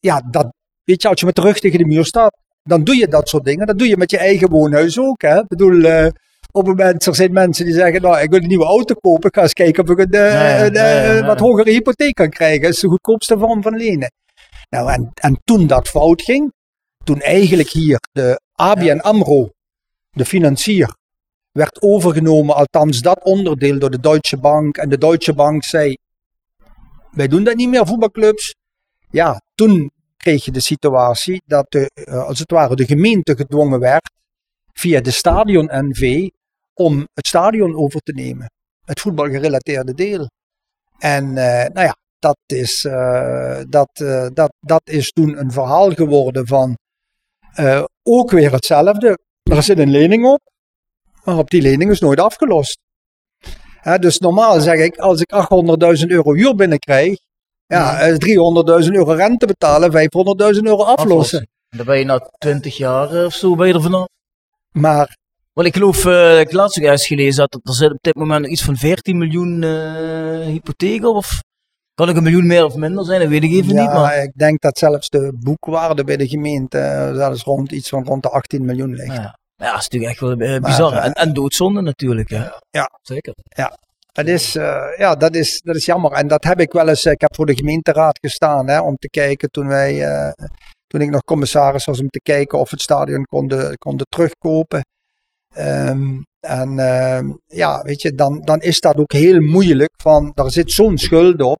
[SPEAKER 8] ja, dat, weet je, als je met de rug tegen de muur staat, dan doe je dat soort dingen. Dat doe je met je eigen woonhuis ook. Hè? Ik bedoel, op het moment, er zijn mensen die zeggen, nou, ik wil een nieuwe auto kopen. Ik ga eens kijken of ik een, eh,
[SPEAKER 7] Nee,
[SPEAKER 8] eh,
[SPEAKER 7] nee, nee.
[SPEAKER 8] wat hogere hypotheek kan krijgen. Dat is de goedkoopste vorm van lenen. Nou, en, en toen dat fout ging, toen eigenlijk hier de ABN AMRO, de financier, werd overgenomen, althans dat onderdeel door de Deutsche Bank. En de Deutsche Bank zei, wij doen dat niet meer, voetbalclubs. Ja, toen kreeg je de situatie dat de, eh, als het ware de gemeente gedwongen werd via de stadion NV om het stadion over te nemen. Het voetbalgerelateerde deel. En eh, nou ja, dat is, eh, dat, eh, dat, dat is toen een verhaal geworden van ook weer hetzelfde. Er zit een lening op, maar op die lening is nooit afgelost. Hè, dus normaal zeg ik, als ik 800.000 euro huur binnenkrijg, ja, eh, 300.000 euro rente betalen, 500.000 euro aflossen.
[SPEAKER 7] Dan ben je na 20 jaar of zo ben je er vanaf.
[SPEAKER 8] Maar
[SPEAKER 7] Want ik geloof, eh ik laatst ook gelezen had, dat er zit op dit moment nog iets van 14 miljoen eh hypotheek op. Of kan ik een miljoen meer of minder zijn? Dat weet ik even
[SPEAKER 8] ja,
[SPEAKER 7] niet. Maar
[SPEAKER 8] ik denk dat zelfs de boekwaarde bij de gemeente eh, zelfs rond iets van rond de 18 miljoen ligt.
[SPEAKER 7] ja, ja, dat is natuurlijk echt wel eh, bizar.
[SPEAKER 8] eh,
[SPEAKER 7] en, en doodzonde natuurlijk. Hè.
[SPEAKER 8] Ja.
[SPEAKER 7] Zeker.
[SPEAKER 8] Dat is, eh, ja, dat is, dat is jammer. En dat heb ik wel eens. eh, Ik heb voor de gemeenteraad gestaan hè, om te kijken toen wij, eh, toen ik nog commissaris was, om te kijken of we het stadion konden, konden terugkopen. Ehm, en ehm, ja, weet je, dan, dan is dat ook heel moeilijk. Van, daar zit zo'n schuld op.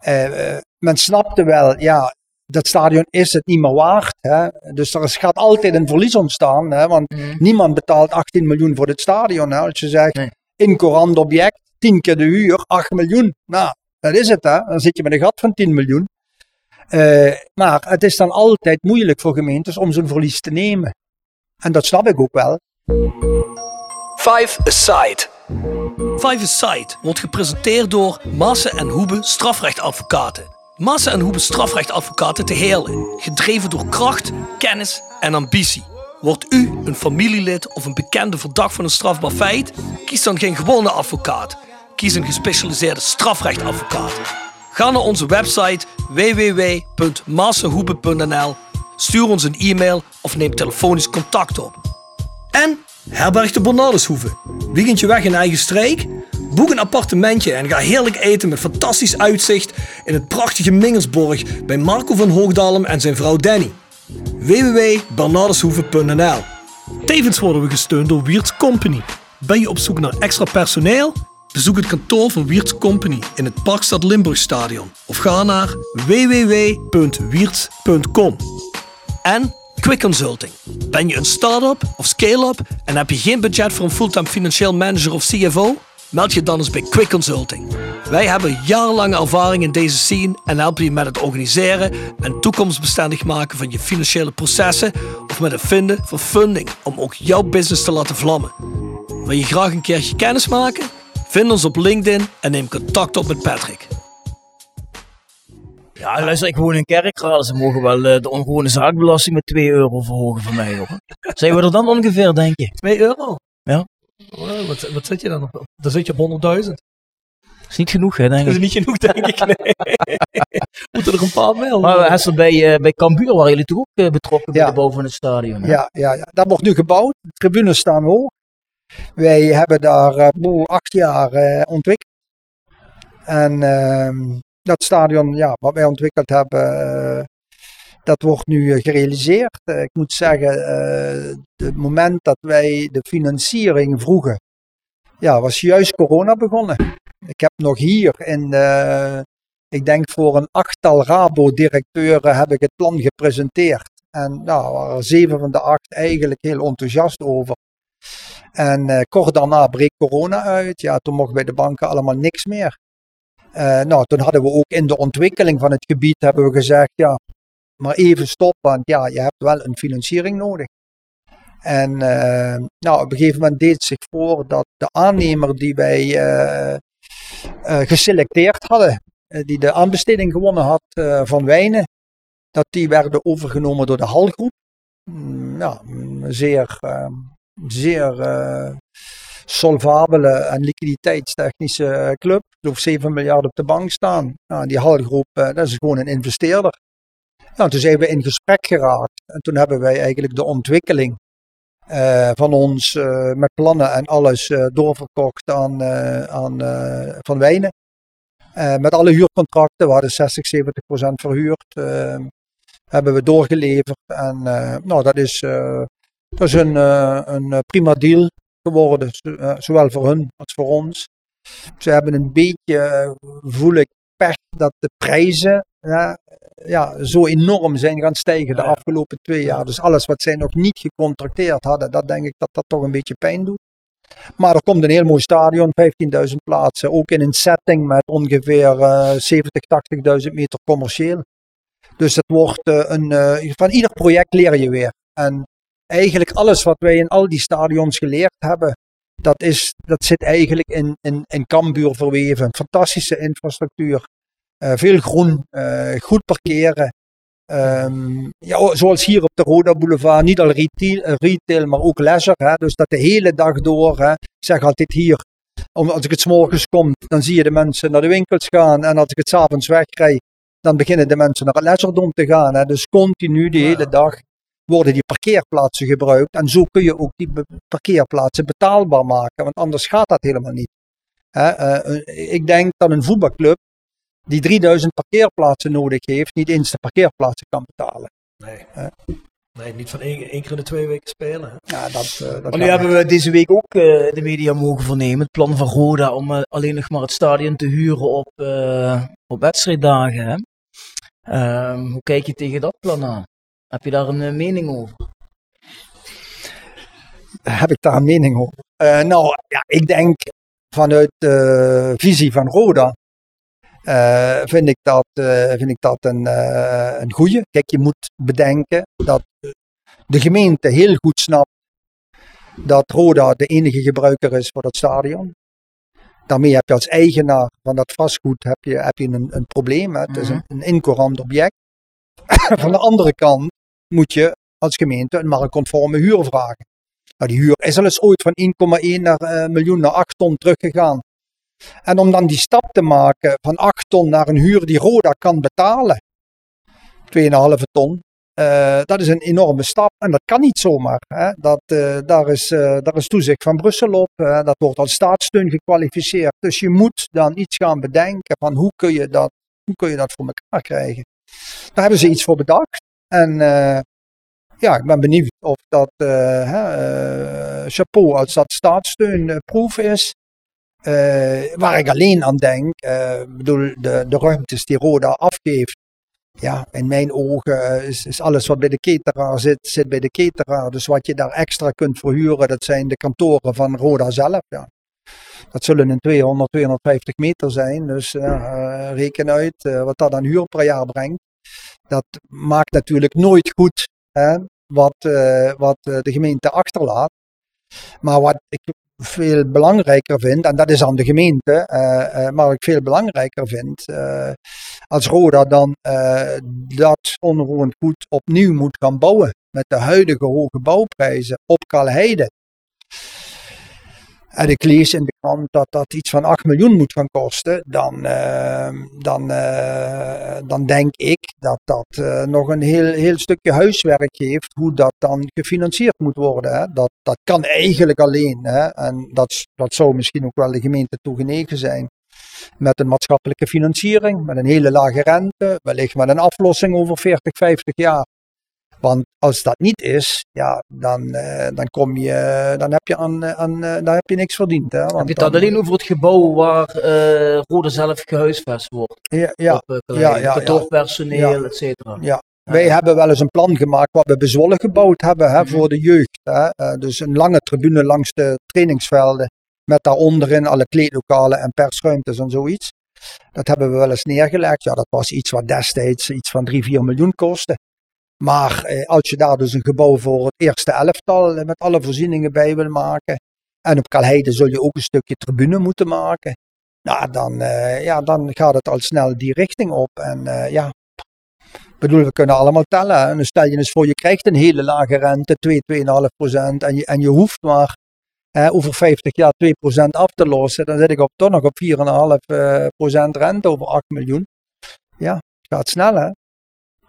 [SPEAKER 8] Eh, men snapte wel, ja, dat stadion is het niet meer waard. Hè? Dus er is, gaat altijd een verlies ontstaan. Hè? Want niemand betaalt 18 miljoen voor dit stadion. Hè? Als je zegt,
[SPEAKER 7] Nee.
[SPEAKER 8] incourant object, 10 keer de huur, 8 miljoen. Nou, dat is het. Hè? Dan zit je met een gat van 10 miljoen. Eh, maar het is dan altijd moeilijk voor gemeentes om zo'n verlies te nemen. En dat snap ik ook wel.
[SPEAKER 6] Five Aside. Five Aside wordt gepresenteerd door Maassen en Hoebe strafrechtadvocaten. Maassen en Hoebe strafrechtadvocaten te Heerlen. Gedreven door kracht, kennis en ambitie. Wordt u een familielid of een bekende verdacht van een strafbaar feit? Kies dan geen gewone advocaat. Kies een gespecialiseerde strafrechtadvocaat. Ga naar onze website www.massenhoebe.nl, stuur ons een e-mail of neem telefonisch contact op. En herberg de Bernardeshoeve. Weekendje weg in eigen streek? Boek een appartementje en ga heerlijk eten met fantastisch uitzicht in het prachtige Mingelsborg bij Marco van Hoogdalem en zijn vrouw Danny. www.bernardeshoeve.nl Tevens worden we gesteund door Wiert's Company. Ben je op zoek naar extra personeel? Bezoek het kantoor van Wiert's Company in het Parkstad Limburgstadion of ga naar www.wierts.com. En Quick Consulting. Ben je een start-up of scale-up en heb je geen budget voor een fulltime financieel manager of CFO? Meld je dan eens bij Quick Consulting. Wij hebben jarenlange ervaring in deze scene en helpen je met het organiseren en toekomstbestendig maken van je financiële processen of met het vinden van funding om ook jouw business te laten vlammen. Wil je graag een keertje kennis maken? Vind ons op LinkedIn en neem contact op met Patrick.
[SPEAKER 7] Ja, luister, ik woon in Kerkrade. Ze mogen wel eh, de ongewone zaakbelasting met 2 euro verhogen voor mij, hoor. Zijn we er dan ongeveer, denk je?
[SPEAKER 6] 2 euro?
[SPEAKER 7] Ja.
[SPEAKER 6] Oh, wat, wat zit je dan op? Dan zit je op 100.000.
[SPEAKER 7] is niet genoeg, hè, denk
[SPEAKER 6] Dat
[SPEAKER 7] ik.
[SPEAKER 6] is niet genoeg, denk ik. Nee. Moeten er een paar melden.
[SPEAKER 7] Maar Hessel, bij, eh bij Cambuur waren jullie toch ook eh, betrokken bij de bouw van het stadion? hè?
[SPEAKER 8] Ja, ja, ja, dat wordt nu gebouwd. De tribunes staan hoog. Wij hebben daar eh, boe, acht jaar eh, ontwikkeld. En ehm, dat stadion, ja, wat wij ontwikkeld hebben, eh, dat wordt nu eh, gerealiseerd. Eh, ik moet zeggen, het moment dat wij de financiering vroegen, ja, was juist corona begonnen. Ik heb nog hier in, ik denk voor een achttal Rabo-directeuren heb ik het plan gepresenteerd. En nou, waren zeven van de acht eigenlijk heel enthousiast over. En eh, kort daarna breekt corona uit. Ja, toen mocht bij de banken allemaal niks meer. Eh, nou, toen hadden we ook in de ontwikkeling van het gebied hebben we gezegd, ja, maar even stop, want ja, je hebt wel een financiering nodig. En eh, nou, op een gegeven moment deed zich voor dat de aannemer die wij eh, geselecteerd hadden, die de aanbesteding gewonnen had van wijnen, dat die werden overgenomen door de Halgroep. Mm, Ja, zeer, zeer solvabele en liquiditeitstechnische club. Ik geloof 7 miljard op de bank staan. Nou, die Halgroep, eh, dat is gewoon een investeerder. Nou, toen zijn we in gesprek geraakt. En toen hebben wij eigenlijk de ontwikkeling eh, van ons eh, met plannen en alles eh, doorverkocht aan, eh, aan eh, Van Wijnen. Eh, met alle huurcontracten, we hadden 60, 70 procent verhuurd. eh, hebben we doorgeleverd. En eh, nou, dat is, eh, dat is een, eh, een eh, prima deal geworden, eh, zowel voor hun als voor ons. Ze hebben een beetje, eh, voel ik, pech dat de prijzen ja, ja, zo enorm zijn gaan stijgen de afgelopen twee jaar. Dus alles wat zij nog niet gecontracteerd hadden, dat denk ik dat dat toch een beetje pijn doet. Maar er komt een heel mooi stadion, 15.000 plaatsen. Ook in een setting met ongeveer eh 70, 80.000 meter commercieel. Dus het wordt eh, een, eh, van ieder project leer je weer. En eigenlijk alles wat wij in al die stadions geleerd hebben, dat, is, dat zit eigenlijk in, in, in Cambuur verweven. Fantastische infrastructuur, eh, veel groen, eh, goed parkeren. Ehm, ja, zoals hier op de Roda Boulevard, niet al retail, eh, retail maar ook leisure. Hè, dus dat de hele dag door, hè, ik zeg altijd hier, om, als ik het 's morgens kom, dan zie je de mensen naar de winkels gaan. En als ik het s'avonds wegkrijg, dan beginnen de mensen naar het leisure te gaan. Hè. Dus continu, de hele dag, worden die parkeerplaatsen gebruikt. En zo kun je ook die parkeerplaatsen betaalbaar maken, want anders gaat dat helemaal niet. Hè, eh, ik denk dat een voetbalclub die 3000 parkeerplaatsen nodig heeft, niet eens de parkeerplaatsen kan betalen.
[SPEAKER 6] Nee.
[SPEAKER 8] Eh,
[SPEAKER 6] Nee, niet van één, één keer in de twee weken spelen. hè.
[SPEAKER 8] ja, dat, eh, dat
[SPEAKER 7] Maar nu hebben we deze week ook eh, de media mogen vernemen. Het plan van Roda om eh, alleen nog maar het stadion te huren op, eh, op wedstrijddagen. Hè? Ehm, hoe kijk je tegen dat plan aan? Heb je daar een eh, mening over?
[SPEAKER 8] heb ik daar een mening over. Eh, nou, ja, ik denk vanuit de visie van Roda eh, vind, ik dat, vind ik dat een, een goede. Kijk, je moet bedenken dat de gemeente heel goed snapt dat Roda de enige gebruiker is voor dat stadion. Daarmee heb je als eigenaar van dat vastgoed heb je, heb je een, een probleem. Hè. Het is een, een incourant object. van de andere kant moet je als gemeente een marktconforme huur vragen. Nou, die huur is al eens ooit van 1,1 naar, eh, miljoen naar 8 ton teruggegaan. En om dan die stap te maken van 8 ton naar een huur die Roda kan betalen, 2,5 ton, eh, dat is een enorme stap. En dat kan niet zomaar. Hè. Dat, eh, daar, is, daar is toezicht van Brussel op. dat wordt als staatssteun gekwalificeerd. Dus je moet dan iets gaan bedenken van hoe kun je dat, hoe kun je dat voor elkaar krijgen. Daar hebben ze iets voor bedacht. En eh, ja, ik ben benieuwd of dat eh, hè, eh, chapeau als dat staatssteunproef is. Waar ik alleen aan denk, ik bedoel, de, de ruimtes die Roda afgeeft. Ja, in mijn ogen is, is alles wat bij de cateraar zit, zit bij de cateraar. Dus wat je daar extra kunt verhuren, dat zijn de kantoren van Roda zelf. Ja. Dat zullen een 200, 250 meter zijn. Dus reken uit wat dat aan huur per jaar brengt. Dat maakt natuurlijk nooit goed hè, wat, uh, wat de gemeente achterlaat. Maar wat ik veel belangrijker vind, en dat is aan de gemeente, maar wat ik veel belangrijker vind als Roda dan dat onroerend goed opnieuw moet gaan bouwen. Met de huidige hoge bouwprijzen op Kalheide. En ik lees in de krant dat dat iets van 8 miljoen moet gaan kosten. Dan, uh, dan, uh, dan denk ik dat dat uh, nog een heel, heel stukje huiswerk heeft. Hoe dat dan gefinancierd moet worden. Hè. Dat, dat kan eigenlijk alleen. Hè. En dat, dat zou misschien ook wel de gemeente toegenegen zijn. Met een maatschappelijke financiering, met een hele lage rente, wellicht met een aflossing over 40, 50 jaar. Want als dat niet is, ja, dan, uh, dan, kom je, dan, heb je aan, aan, uh, dan heb je niks verdiend. Hè? Want
[SPEAKER 7] heb je het dan, alleen over het gebouw waar uh, Rode zelf gehuisvest wordt?
[SPEAKER 8] Ja, ja.
[SPEAKER 7] Op, ja, ja, kantoorpersoneel, ja. et cetera.
[SPEAKER 8] Ja. Wij hebben wel eens een plan gemaakt wat we bezwollen gebouwd hebben hè, mm -hmm. voor de jeugd. Hè. dus een lange tribune langs de trainingsvelden. Met daaronderin alle kleedlokalen en persruimtes en zoiets. Dat hebben we wel eens neergelegd. Ja, dat was iets wat destijds iets van 3, 4 miljoen kostte. Maar eh, als je daar dus een gebouw voor het eerste elftal met alle voorzieningen bij wil maken. En op Kalheide zul je ook een stukje tribune moeten maken. Nou, dan, uh, ja, dan gaat het al snel die richting op. En uh, ja, bedoel, we kunnen allemaal tellen. En dan stel je eens voor, je krijgt een hele lage rente, 2, 2,5 procent. En je, en je hoeft maar eh, over 50 jaar 2 procent af te lossen. Dan zit ik op, toch nog op 4,5 procent rente over 8 miljoen. Ja, het gaat snel hè.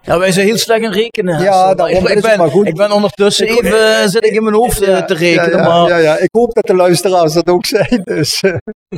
[SPEAKER 7] Ja, wij zijn heel slecht in rekenen.
[SPEAKER 8] Ja, daarom
[SPEAKER 7] ik, ik, ben,
[SPEAKER 8] maar goed.
[SPEAKER 7] ik ben ondertussen ik, even, zit ik in mijn hoofd ja, te rekenen.
[SPEAKER 8] Ja, ja,
[SPEAKER 7] maar...
[SPEAKER 8] ja, ja, ik hoop dat de luisteraars dat ook zijn. Dus.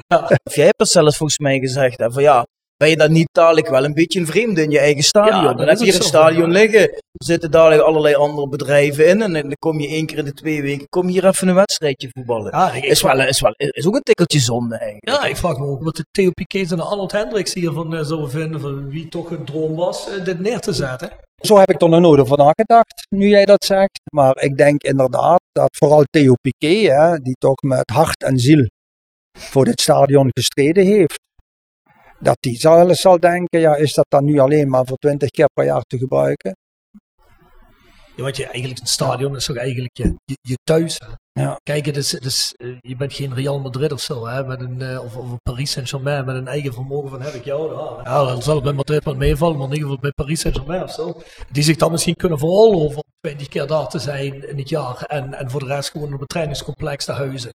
[SPEAKER 7] Ja. Jij hebt het zelfs volgens mij gezegd, hè, van ja, ben je dan niet dadelijk wel een beetje een vreemde in je eigen stadion?
[SPEAKER 6] Ja,
[SPEAKER 7] dan heb je hier een stadion liggen, er zitten dadelijk allerlei andere bedrijven in en dan kom je één keer in de twee weken, kom je hier even een wedstrijdje voetballen.
[SPEAKER 6] Ja,
[SPEAKER 7] is, wel, is, wel, is ook een tikkeltje zonde eigenlijk.
[SPEAKER 6] Ja, ik vraag me ook wat de Theo Piquet en de Arnold Hendricks hiervan uh, zouden vinden, van wie toch een droom was, uh, dit neer te zetten.
[SPEAKER 8] Zo heb ik er nog nooit over nagedacht, nu jij dat zegt. Maar ik denk inderdaad dat vooral Theo Piquet, hè, die toch met hart en ziel voor dit stadion gestreden heeft, dat die zal, zal denken, ja, is dat dan nu alleen maar voor 20 keer per jaar te gebruiken?
[SPEAKER 6] Ja, wat je eigenlijk, een stadion is toch eigenlijk je, je, je thuis. Hè?
[SPEAKER 8] Ja.
[SPEAKER 6] Kijk, het is, het is, uh, je bent geen Real Madrid of zo, hè, met een, uh, of, of een Paris Saint-Germain met een eigen vermogen van heb ik jou. Ja, ja dan zal het bij Madrid wat meevallen, maar in ieder geval bij Paris Saint-Germain of zo. Die zich dan misschien kunnen veroorloven om 20 keer daar te zijn in het jaar en, en voor de rest gewoon op een trainingscomplex te huizen.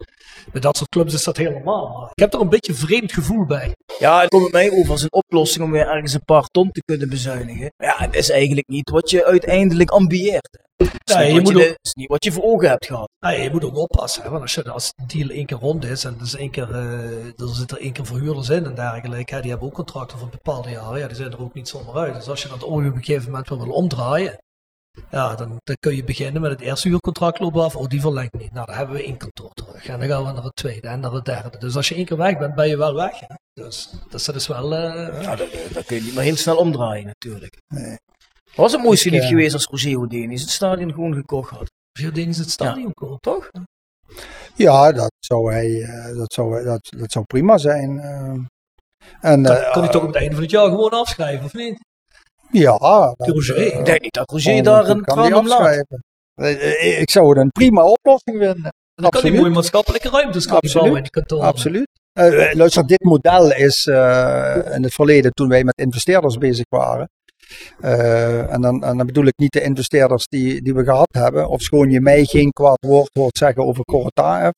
[SPEAKER 6] Bij dat soort clubs is dat helemaal. Maar ik heb er een beetje een vreemd gevoel bij.
[SPEAKER 7] Ja, het komt mij over als een oplossing om weer ergens een paar ton te kunnen bezuinigen. Ja, het is eigenlijk niet wat je uiteindelijk ambieert.
[SPEAKER 6] Ja, je moet
[SPEAKER 7] je,
[SPEAKER 6] ook-
[SPEAKER 7] is niet wat je voor ogen hebt gehad.
[SPEAKER 6] Nee, je moet ook oppassen. Hè? Want als, je, als de deal één keer rond is en er, is één keer, eh, er zit er één keer verhuurders in en dergelijke, hè, die hebben ook contracten van bepaalde jaren. Ja, die zijn er ook niet zomaar uit. Dus als je dat ooit op een gegeven moment wel wil omdraaien, ja, dan, dan kun je beginnen met het eerste huurcontract lopen af. Oh, die verlengt niet. Nou, dan hebben we één kantoor terug. En dan gaan we naar het tweede en naar het derde. Dus als je één keer weg bent, ben je wel weg. Hè? Dus, dus dat is wel... eh,
[SPEAKER 7] Ja, dat, dat kun je niet maar heel snel omdraaien natuurlijk.
[SPEAKER 8] Nee.
[SPEAKER 7] Was het mooiste niet
[SPEAKER 8] eh,
[SPEAKER 7] geweest als Roger Odenis het stadion gewoon gekocht had?
[SPEAKER 6] Veel dingen is het stadion kopen, toch?
[SPEAKER 8] Ja, dat zou, hij, eh, dat zou, dat, dat zou prima zijn. eh. en, eh,
[SPEAKER 6] kan hij toch op het einde van het jaar gewoon afschrijven, of niet?
[SPEAKER 8] Ja, dat,
[SPEAKER 6] Roger.
[SPEAKER 7] Ik denk niet dat Roger daar een
[SPEAKER 8] kan die afschrijven. Ik zou het een prima oplossing vinden.
[SPEAKER 6] Dan kan hij
[SPEAKER 8] Absoluut.
[SPEAKER 6] mooie maatschappelijke ruimtes hij
[SPEAKER 8] Absoluut.
[SPEAKER 6] bouwen in die kantoren.
[SPEAKER 8] Absoluut. Luister, dit model is eh, in het verleden, toen wij met investeerders bezig waren. Eh, en, dan, en dan bedoel ik niet de investeerders die, die we gehad hebben. Of schoon je mij geen kwaad woord hoort zeggen over Corotaef.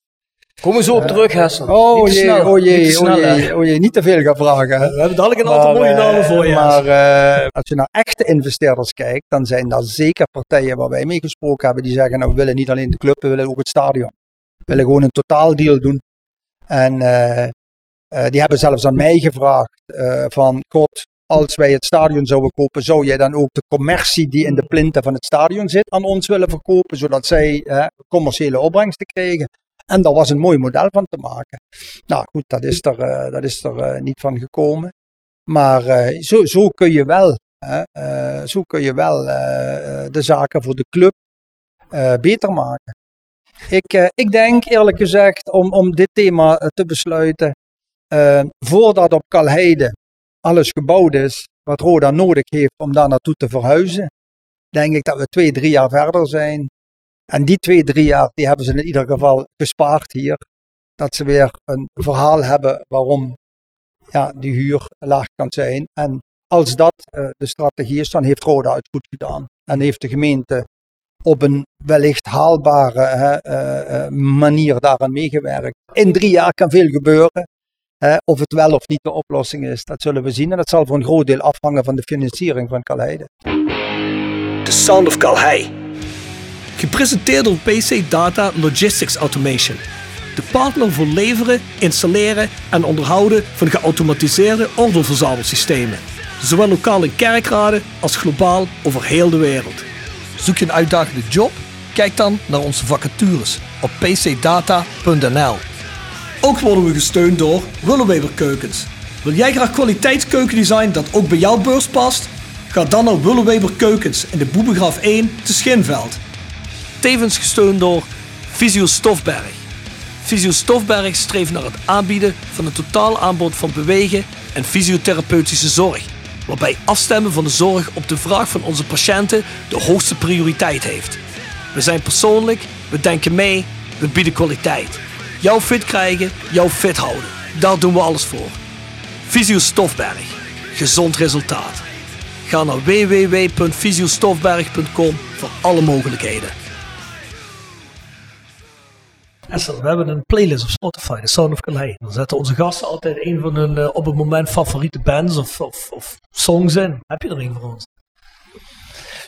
[SPEAKER 7] Kom eens op terug, Hessel.
[SPEAKER 8] Oh
[SPEAKER 7] Niet te
[SPEAKER 8] jee,
[SPEAKER 7] snel,
[SPEAKER 8] oh jee, oh
[SPEAKER 7] snel,
[SPEAKER 8] jee, oh jee, niet te veel gaan vragen. hè.
[SPEAKER 6] We hebben dadelijk een aantal mooie
[SPEAKER 8] eh,
[SPEAKER 6] namen voor je.
[SPEAKER 8] Maar eh, als je naar echte investeerders kijkt, dan zijn daar zeker partijen waar wij mee gesproken hebben die zeggen, nou we willen niet alleen de club, we willen ook het stadion. We willen gewoon een totaaldeal doen. En eh, eh, die hebben zelfs aan mij gevraagd eh, van, god, als wij het stadion zouden kopen, zou jij dan ook de commercie die in de plinten van het stadion zit aan ons willen verkopen, zodat zij eh, commerciële opbrengsten kregen. En daar was een mooi model van te maken. Nou goed, dat is er, eh, dat is er eh, niet van gekomen. Maar eh, zo, zo kun je wel, zo kun je wel de zaken voor de club beter maken. Ik, ik denk eerlijk gezegd, om, om dit thema te besluiten, voordat op Kalheide alles gebouwd is wat Roda nodig heeft om daar naartoe te verhuizen, denk ik dat we twee, drie jaar verder zijn. En die twee, drie jaar, die hebben ze in ieder geval gespaard hier. Dat ze weer een verhaal hebben waarom ja, die huur laag kan zijn. En als dat uh, de strategie is, dan heeft Roda het goed gedaan. En heeft de gemeente op een wellicht haalbare uh, uh, manier daaraan meegewerkt. In drie jaar kan veel gebeuren. Of het wel of niet de oplossing is, dat zullen we zien. En dat zal voor een groot deel afhangen van de financiering van Calheide.
[SPEAKER 6] The Sound of Calhei. Gepresenteerd door PC Data Logistics Automation. De partner voor leveren, installeren en onderhouden van geautomatiseerde ordeelverzamelsystemen. Zowel lokaal in kerkraden als globaal over heel de wereld. Zoek je een uitdagende job? Kijk dan naar onze vacatures op pcdata.nl. Ook worden we gesteund door Willeweber Keukens. Wil jij graag kwaliteitskeukendesign dat ook bij jouw beurs past? Ga dan naar Willeweber Keukens in de Boebegraaf 1 te Schinveld. Tevens gesteund door Visio Stofberg. Visio Stofberg streeft naar het aanbieden van een totaal aanbod van bewegen en fysiotherapeutische zorg. Waarbij afstemmen van de zorg op de vraag van onze patiënten de hoogste prioriteit heeft. We zijn persoonlijk, we denken mee, we bieden kwaliteit. Jou fit krijgen, jou fit houden. Daar doen we alles voor. Visio Stofberg. Gezond resultaat. Ga naar www.visiostofberg.com voor alle mogelijkheden. Essel, we hebben een playlist op Spotify, The Sound of Calais. Dan zetten onze gasten altijd een van hun uh, op het moment favoriete bands of, of, of, songs in. Heb je er een voor ons?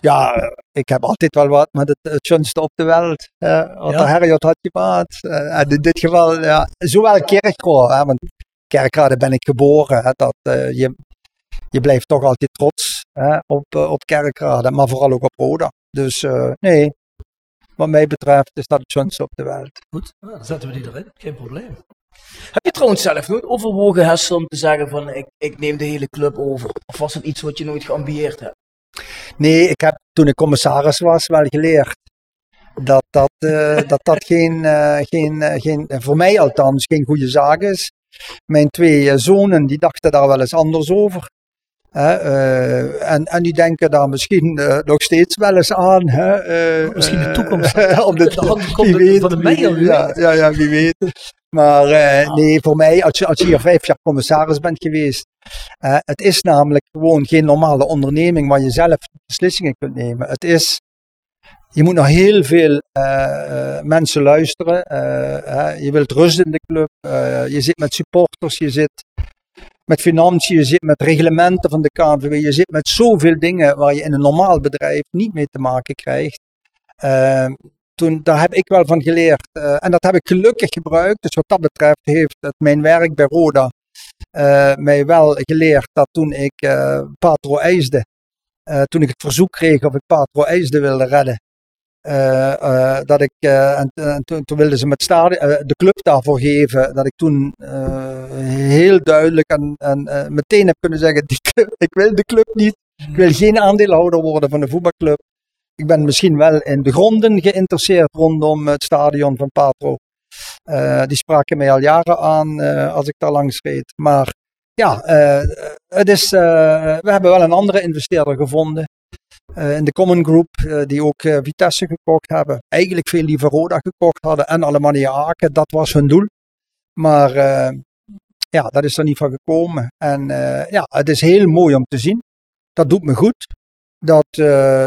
[SPEAKER 8] Ja, ik heb altijd wel wat met het, het schönste op de wereld. Uh, wat ja. Harriot had gemaakt. Uh, en in dit geval, ja, zowel Kerkrade, hè, want Kerkrade ben ik geboren. Hè, dat, uh, je, je blijft toch altijd trots hè, op, op Kerkrade, maar vooral ook op Roda. Dus nee, wat mij betreft is dat het schönste op de wereld.
[SPEAKER 6] Goed, nou, dan zetten we die erin, geen probleem.
[SPEAKER 7] Heb je trouwens zelf nooit overwogen, Hessel, om te zeggen van ik, ik neem de hele club over? Of was het iets wat je nooit geambieerd hebt?
[SPEAKER 8] Nee, ik heb toen ik commissaris was wel geleerd dat dat, uh, dat, dat geen, uh, geen, uh, geen, voor mij althans, geen goede zaak is. Mijn twee zonen die dachten daar wel eens anders over. En, en die denken daar misschien nog steeds wel eens aan. Hè,
[SPEAKER 6] misschien de toekomst.
[SPEAKER 8] om de,
[SPEAKER 6] de, wie weet, van de mij,
[SPEAKER 8] ja, ja, ja, wie weet. Maar nee, voor mij, als je, als je hier vijf jaar commissaris bent geweest, het is namelijk gewoon geen normale onderneming waar je zelf beslissingen kunt nemen. Het is, je moet naar heel veel mensen luisteren. je wilt rust in de club. je zit met supporters, je zit met financiën, je zit met reglementen van de KNVB. Je zit met zoveel dingen waar je in een normaal bedrijf niet mee te maken krijgt toen, daar heb ik wel van geleerd. Uh, en dat heb ik gelukkig gebruikt. Dus wat dat betreft heeft het mijn werk bij Roda uh, mij wel geleerd dat toen ik uh, Patro eisde, toen ik het verzoek kreeg of ik Patro eisde wilde redden, dat ik, en, en toen, toen, wilden ze met de club daarvoor geven, dat ik toen heel duidelijk en, en meteen heb kunnen zeggen, ik wil de club niet, ik wil geen aandeelhouder worden van de voetbalclub. Ik ben misschien wel in de gronden geïnteresseerd rondom het stadion van Patro. Die spraken mij al jaren aan als ik daar langs reed. Maar ja, het is, we hebben wel een andere investeerder gevonden. In de Common Group, die ook Vitesse gekocht hebben. Eigenlijk veel liever Roda gekocht hadden en Alemannia Aken. Dat was hun doel. Maar ja, dat is er niet van gekomen. En ja, het is heel mooi om te zien. Dat doet me goed dat,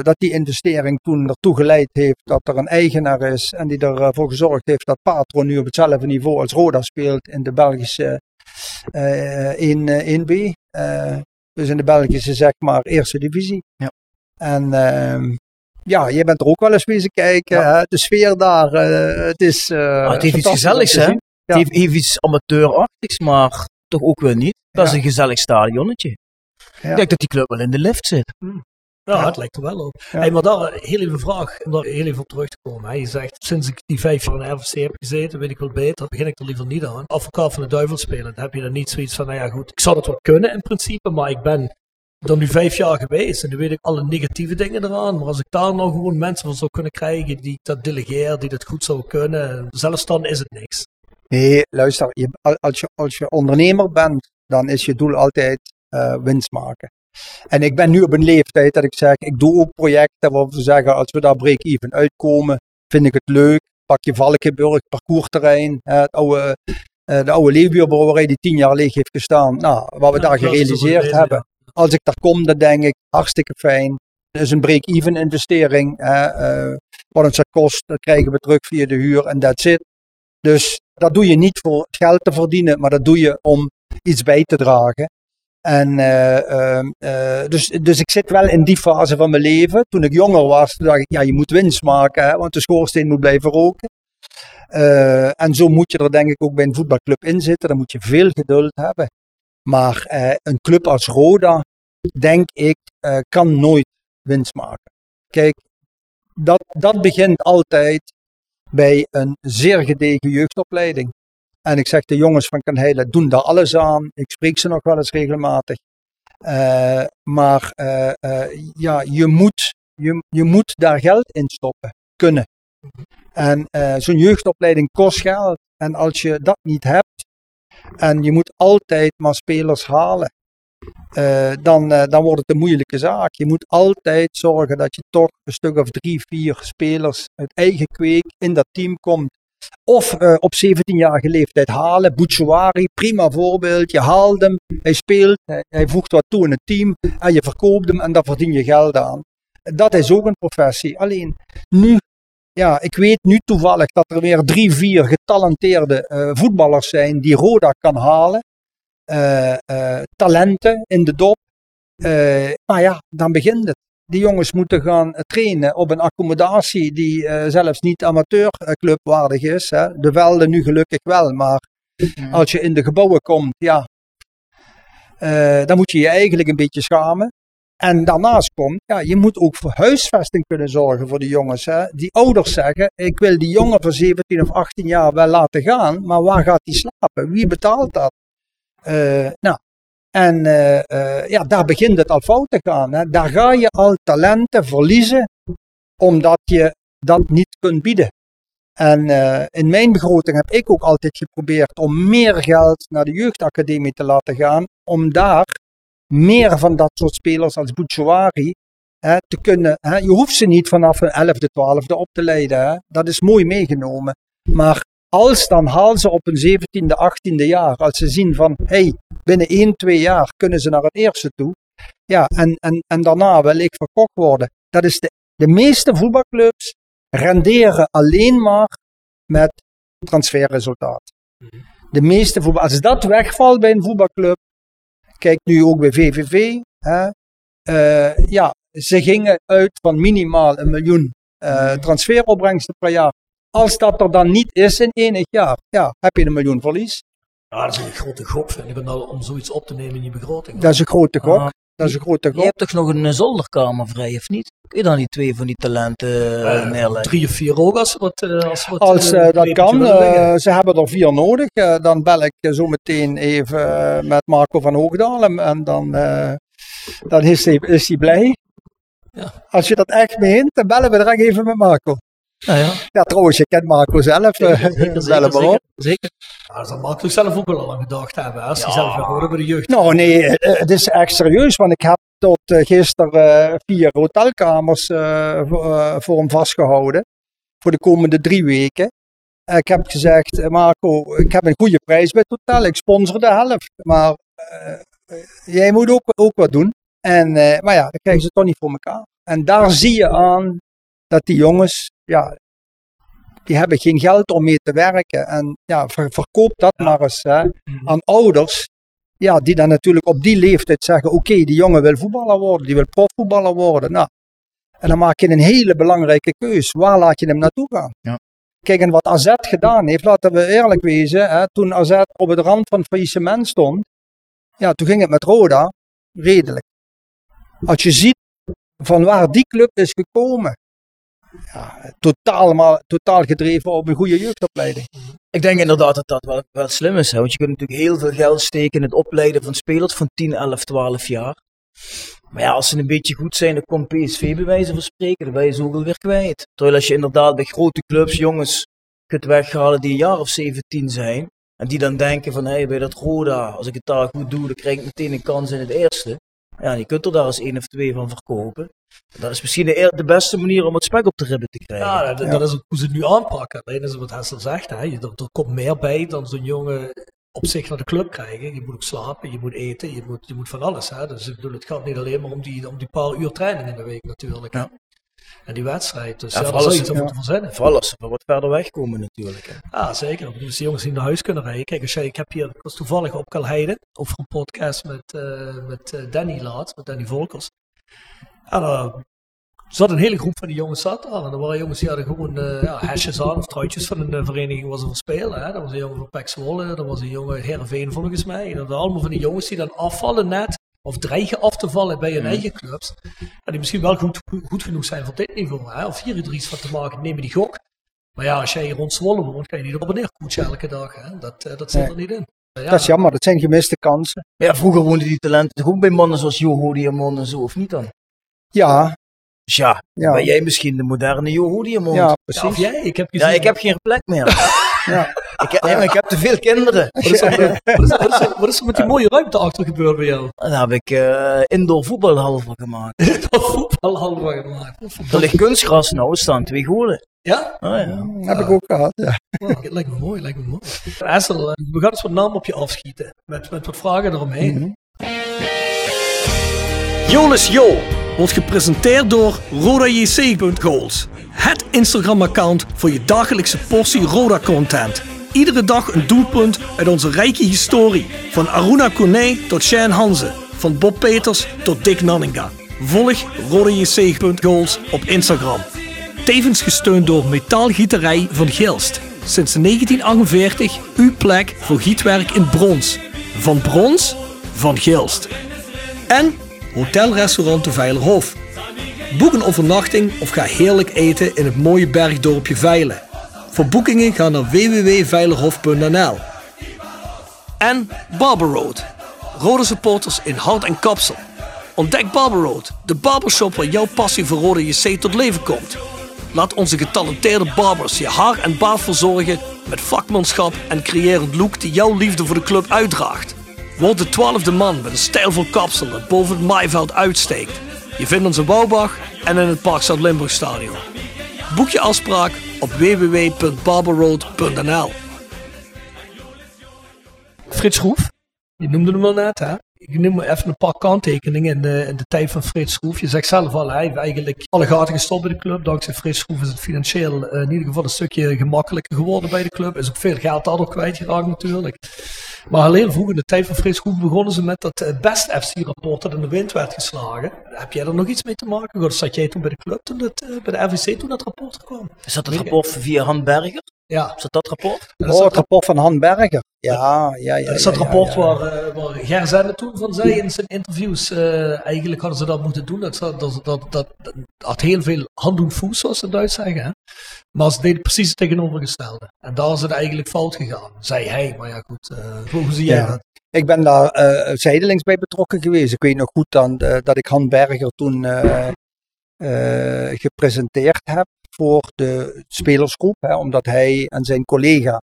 [SPEAKER 8] dat die investering toen ertoe geleid heeft dat er een eigenaar is en die ervoor gezorgd heeft dat Patron nu op hetzelfde niveau als Roda speelt in de Belgische 1, 1B. Uh, dus in de Belgische zeg maar eerste divisie. Ja. En uh, ja, je bent er ook wel eens bezig kijken. Ja. Hè? De sfeer daar, uh, het is.
[SPEAKER 7] Uh, het heeft iets gezelligs, hè? Ja. Het heeft, heeft iets amateurachtigs, maar toch ook weer niet. Dat is een gezellig stadionnetje. Ik denk dat die club wel in de lift zit.
[SPEAKER 6] Hmm. Ja, het lijkt er wel op. Ja. Hey, maar daar, heel even vraag, om daar heel even op terug te komen. Je zegt, sinds ik die vijf jaar in de RVC heb gezeten, weet ik wel beter, begin ik er liever niet aan. Advocaat van de duivel spelen, dan heb je dan niet zoiets van, nou ja goed, ik zou het wel kunnen in principe, maar ik ben dan nu vijf jaar geweest en nu weet ik alle negatieve dingen eraan. Maar als ik daar nou gewoon mensen van zou kunnen krijgen die dat delegeren, die dat goed zouden kunnen, zelfs dan is het niks.
[SPEAKER 8] Nee, luister, je, als, je, als je ondernemer bent, dan is je doel altijd eh, winst maken. En ik ben nu op een leeftijd dat ik zeg, ik doe ook projecten waarvan we zeggen, als we daar break-even uitkomen, vind ik het leuk. Pak je Valkenburg, parcoursterrein, het oude, eh, de oude Leeuwbierbrouwerij die tien jaar leeg heeft gestaan. Nou, wat we
[SPEAKER 6] Ja,
[SPEAKER 8] daar gerealiseerd hebben. Als ik daar kom, dan denk ik, hartstikke fijn. Het is een break-even investering. Eh, wat dat kost, dat krijgen we terug via de huur en that's it. Dus dat doe je niet voor het geld te verdienen, maar dat doe je om iets bij te dragen. En eh, ehm, eh, dus, dus ik zit wel in die fase van mijn leven. Toen ik jonger was, dacht ik, ja, je moet winst maken, hè, want de schoorsteen moet blijven roken. En zo moet je er denk ik ook bij een voetbalclub in zitten. Dan moet je veel geduld hebben. Maar eh, een club als Roda, denk ik, eh, kan nooit winst maken. Kijk, dat, dat begint altijd bij een zeer gedegen jeugdopleiding. En ik zeg de jongens van Kanheile doen daar alles aan. Ik spreek ze nog wel eens regelmatig. Eh, maar ja, je moet, je, je moet daar geld in stoppen kunnen. En zo'n jeugdopleiding kost geld. En als je dat niet hebt, en je moet altijd maar spelers halen, eh, dan, eh, dan wordt het een moeilijke zaak. Je moet altijd zorgen dat je toch een stuk of drie, vier spelers uit eigen kweek in dat team komt. Of eh, op 17-jarige leeftijd halen. Bouchouari, prima voorbeeld. Je haalt hem, hij speelt, hij, hij voegt wat toe in het team en je verkoopt hem en daar verdien je geld aan. Dat is ook een professie. Alleen nu, ja, ik weet nu toevallig dat er weer drie, vier getalenteerde eh, voetballers zijn die Roda kan halen. Eh, eh, talenten in de dop. Maar ja, dan begint het. Die jongens moeten gaan trainen op een accommodatie die zelfs niet amateurclubwaardig is. Hè. De velden nu gelukkig wel, maar als je in de gebouwen komt, ja, dan moet je je eigenlijk een beetje schamen. En daarnaast komt, ja, je moet ook voor huisvesting kunnen zorgen voor de jongens. Hè. Die ouders zeggen, ik wil die jongen van 17 of 18 jaar wel laten gaan, maar waar gaat hij slapen? Wie betaalt dat? Eh, nou, en eh, eh, ja, daar begint het al fout te gaan. Hè. Daar ga je al talenten verliezen, omdat je dat niet kunt bieden. En in mijn begroting heb ik ook altijd geprobeerd om meer geld naar de jeugdacademie te laten gaan, om daar meer van dat soort spelers als Bouchouari hè, te kunnen. Hè. Je hoeft ze niet vanaf een 11e, 12e op te leiden. Hè. Dat is mooi meegenomen. Maar als dan haal ze op een 17e, 18e jaar, als ze zien van hey, binnen 1, 2 jaar kunnen ze naar het eerste toe. Ja, en, en, en daarna wil ik verkocht worden. Dat is de, de meeste voetbalclubs renderen alleen maar met transferresultaat. De meeste voetbal, als dat wegvalt bij een voetbalclub, kijk nu ook bij VVV, hè, eh, ja, ze gingen uit van minimaal een miljoen eh, transferopbrengsten per jaar. Als dat er dan niet is in enig jaar, ja, heb je een miljoen verlies.
[SPEAKER 6] Ja, dat is een grote gok, vind ik, om om zoiets op te nemen in je begroting.
[SPEAKER 8] Dat is een grote gok. Dat is een grote
[SPEAKER 7] Je hebt toch nog een eh, zolderkamer vrij, of niet? Kun je dan die twee van die talenten eh,
[SPEAKER 6] Eh,
[SPEAKER 7] neerleggen?
[SPEAKER 6] Drie of vier ook als wat. eh, als wat
[SPEAKER 8] Als
[SPEAKER 6] eh,
[SPEAKER 8] eh, dat kan, eh, ze hebben er vier nodig, eh, dan bel ik eh, zo meteen even eh, met Marco van Hoogdalem en dan, eh, dan is hij is hij blij.
[SPEAKER 6] Ja.
[SPEAKER 8] Als je dat echt meent, dan bellen we direct even met Marco.
[SPEAKER 6] Nou ja,
[SPEAKER 8] Ja, trouwens, je kent Marco zelf. eh,
[SPEAKER 6] zeker, zeker,
[SPEAKER 8] bel
[SPEAKER 6] zeker, zeker,
[SPEAKER 8] op.
[SPEAKER 6] zeker. Ja, dat zal Mark zelf ook wel al aan gedacht hebben. Als hij zelf hoorde bij de jeugd.
[SPEAKER 8] Nou, nee, eh, het is echt serieus, want ik heb tot eh, gisteren eh, vier hotelkamers eh, voor, eh, hem vastgehouden. Voor de komende drie weken. Eh, ik heb gezegd, eh, Marco, ik heb een goede prijs bij het hotel, ik sponsor de helft. Maar eh, eh, jij moet ook, ook wat doen. En, eh, maar ja, dan krijgen ze toch niet voor elkaar. En daar zie je aan dat die jongens, ja, die hebben geen geld om mee te werken. En ja, ver- verkoop dat maar eens hè, aan ouders ja, die dan natuurlijk op die leeftijd zeggen: Oké, die jongen wil voetballer worden, die wil profvoetballer worden. Nou, en dan maak je een hele belangrijke keus. Waar laat je hem naartoe gaan?
[SPEAKER 7] Ja.
[SPEAKER 8] Kijk, en wat AZ gedaan heeft, laten we eerlijk wezen, hè, toen AZ op het rand van faillissement stond, ja, toen ging het met Roda redelijk. Als je ziet van waar die club is gekomen, ja, totaal, totaal gedreven op een goede jeugdopleiding.
[SPEAKER 7] Ik denk inderdaad dat dat wel, wel slim is. Hè? Want je kunt natuurlijk heel veel geld steken in het opleiden van spelers van 10, 11, 12 jaar. Maar ja, als ze een beetje goed zijn, dan komt PSV bij wijze van spreken. Dan ben je zoveel weer kwijt. Terwijl als je inderdaad bij grote clubs jongens kunt weghalen die een jaar of 17 zijn. En die dan denken van, hé, hey, bij dat Roda, als ik het daar goed doe, dan krijg ik meteen een kans in het eerste. Ja, je kunt er daar eens één of twee van verkopen. Dat is misschien de, de, beste manier om het spek op de ribben te krijgen.
[SPEAKER 6] Ja, dat, dat is ook hoe ze het nu aanpakken. Alleen is wat Hessel zegt, hè. Je, er, er komt meer bij dan zo'n jongen op zich naar de club krijgen. Je moet ook slapen, je moet eten, je moet, je moet van alles. Hè. Dus ik bedoel, het gaat niet alleen maar om die, om die paar uur training in de week natuurlijk. Ja. En die wedstrijd. Dus ja, ja, daar iets over te verzinnen.
[SPEAKER 7] Vooral als ze wat verder wegkomen natuurlijk. Hè.
[SPEAKER 6] Ja, zeker. Dus die jongens die naar huis kunnen rijden. Kijk, als jij, ik heb hier, ik was toevallig op Kalheide over een podcast met, uh, met Danny laat, met Danny Volkers. En uh, er zat een hele groep van die jongens zat daar. En er waren jongens die hadden gewoon uh, ja, hesjes aan of truitjes van een uh, vereniging waar ze voor spelen. Hè. Dat was een jongen van Pek Zwolle, dat was een jongen Heerenveen volgens mij. En dat waren allemaal van die jongens die dan afvallen net, of dreigen af te vallen bij hun mm. eigen clubs. En die misschien wel goed, goed genoeg zijn voor dit niveau. Hè. Of hier er iets van te maken, nemen die gok. Maar ja, als jij rond Zwolle woont, kan je niet op en neer koetsen elke dag. Hè. Dat, uh, dat zit nee. er niet in. Ja.
[SPEAKER 8] Dat is jammer, dat zijn gemiste kansen.
[SPEAKER 7] Ja, vroeger woonden die talenten toch ook bij mannen zoals Joho Diamond en zo, of niet dan?
[SPEAKER 8] Ja,
[SPEAKER 7] dus ja, ja, ben jij misschien de moderne Joho Diamond?
[SPEAKER 8] Ja, precies. Ja,
[SPEAKER 6] of jij? Ik heb,
[SPEAKER 7] ja, ik heb geen plek meer. ja. ik, heb, nee, maar ik heb te veel kinderen.
[SPEAKER 6] Wat is, er, wat, is, wat, is, wat is er met die mooie ruimte achter gebeurd bij jou?
[SPEAKER 7] Daar heb ik uh, indoor voetbalhal van gemaakt.
[SPEAKER 6] indoor voetbalhal van gemaakt.
[SPEAKER 7] Er ligt kunstgras nou, er staan twee golen.
[SPEAKER 6] Ja?
[SPEAKER 7] Oh, ja.
[SPEAKER 8] Heb ik ook gehad, ja.
[SPEAKER 6] Oh, lijkt me mooi, lijkt me mooi. Essel, we gaan eens wat naam op je afschieten. Met, met wat vragen eromheen. Mm -hmm. Jolis Jo wordt gepresenteerd door RodaJC.goals. Het Instagram-account voor je dagelijkse portie Roda-content. Iedere dag een doelpunt uit onze rijke historie. Van Aruna Kone tot Shane Hanze. Van Bob Peters tot Dick Nanninga. Volg RodaJC.goals op Instagram. Tevens gesteund door Metaalgieterij van Gilst. Sinds 1948 uw plek voor gietwerk in brons. Van brons, van Gilst. En Hotelrestaurant de Veilerhof. Boek een overnachting of ga heerlijk eten in het mooie bergdorpje Veilen. Voor boekingen ga naar www.veilerhof.nl. En Barber Road. Rode supporters in hart en kapsel. Ontdek Barber Road, de barbershop waar jouw passie voor rode JC tot leven komt. Laat onze getalenteerde barbers je haar en baard verzorgen met vakmanschap en creërend look die jouw liefde voor de club uitdraagt. Word de twaalfde man met een stijlvol kapsel dat boven het maaiveld uitsteekt. Je vindt ons in Bouwbach en in het Park Zuid-Limburg Stadion. Boek je afspraak op www.barberroad.nl Frits Schroef, je noemde hem al net hè? Ik noem even een paar kanttekeningen in de, in de tijd van Frits Schroef. Je zegt zelf al, hij heeft eigenlijk alle gaten gestopt bij de club. Dankzij Frits Schroef is het financieel uh, in ieder geval een stukje gemakkelijker geworden bij de club. Is ook veel geld daardoor kwijtgeraakt natuurlijk. Maar alleen vroeg in de tijd van Frits begonnen ze met dat uh, Best FC-rapport dat in de wind werd geslagen. Heb jij er nog iets mee te maken? Of zat jij toen bij de club, toen het, uh, bij de RVC, toen dat rapport kwam?
[SPEAKER 7] Is dat het rapport via Han Berger?
[SPEAKER 6] Ja.
[SPEAKER 7] Is dat dat rapport?
[SPEAKER 8] Dat oh, het rapport van Han Berger. Ja, ja, ja.
[SPEAKER 6] Dat is dat rapport waar, uh, waar Ger Zende toen van zei in zijn interviews. Uh, eigenlijk hadden ze dat moeten doen. Dat, dat, dat, dat, dat had heel veel hand en voet, zoals ze Duits zeggen. Hè? Maar ze deden precies het tegenovergestelde. En daar is het eigenlijk fout gegaan, zei hij. Maar ja, goed, uh, hoe zie jij ja. dat?
[SPEAKER 8] Ik ben daar uh, zijdelings bij betrokken geweest. Ik weet nog goed dan, uh, dat ik Han Berger toen gepresenteerd heb voor de spelersgroep. Hè, omdat hij en zijn collega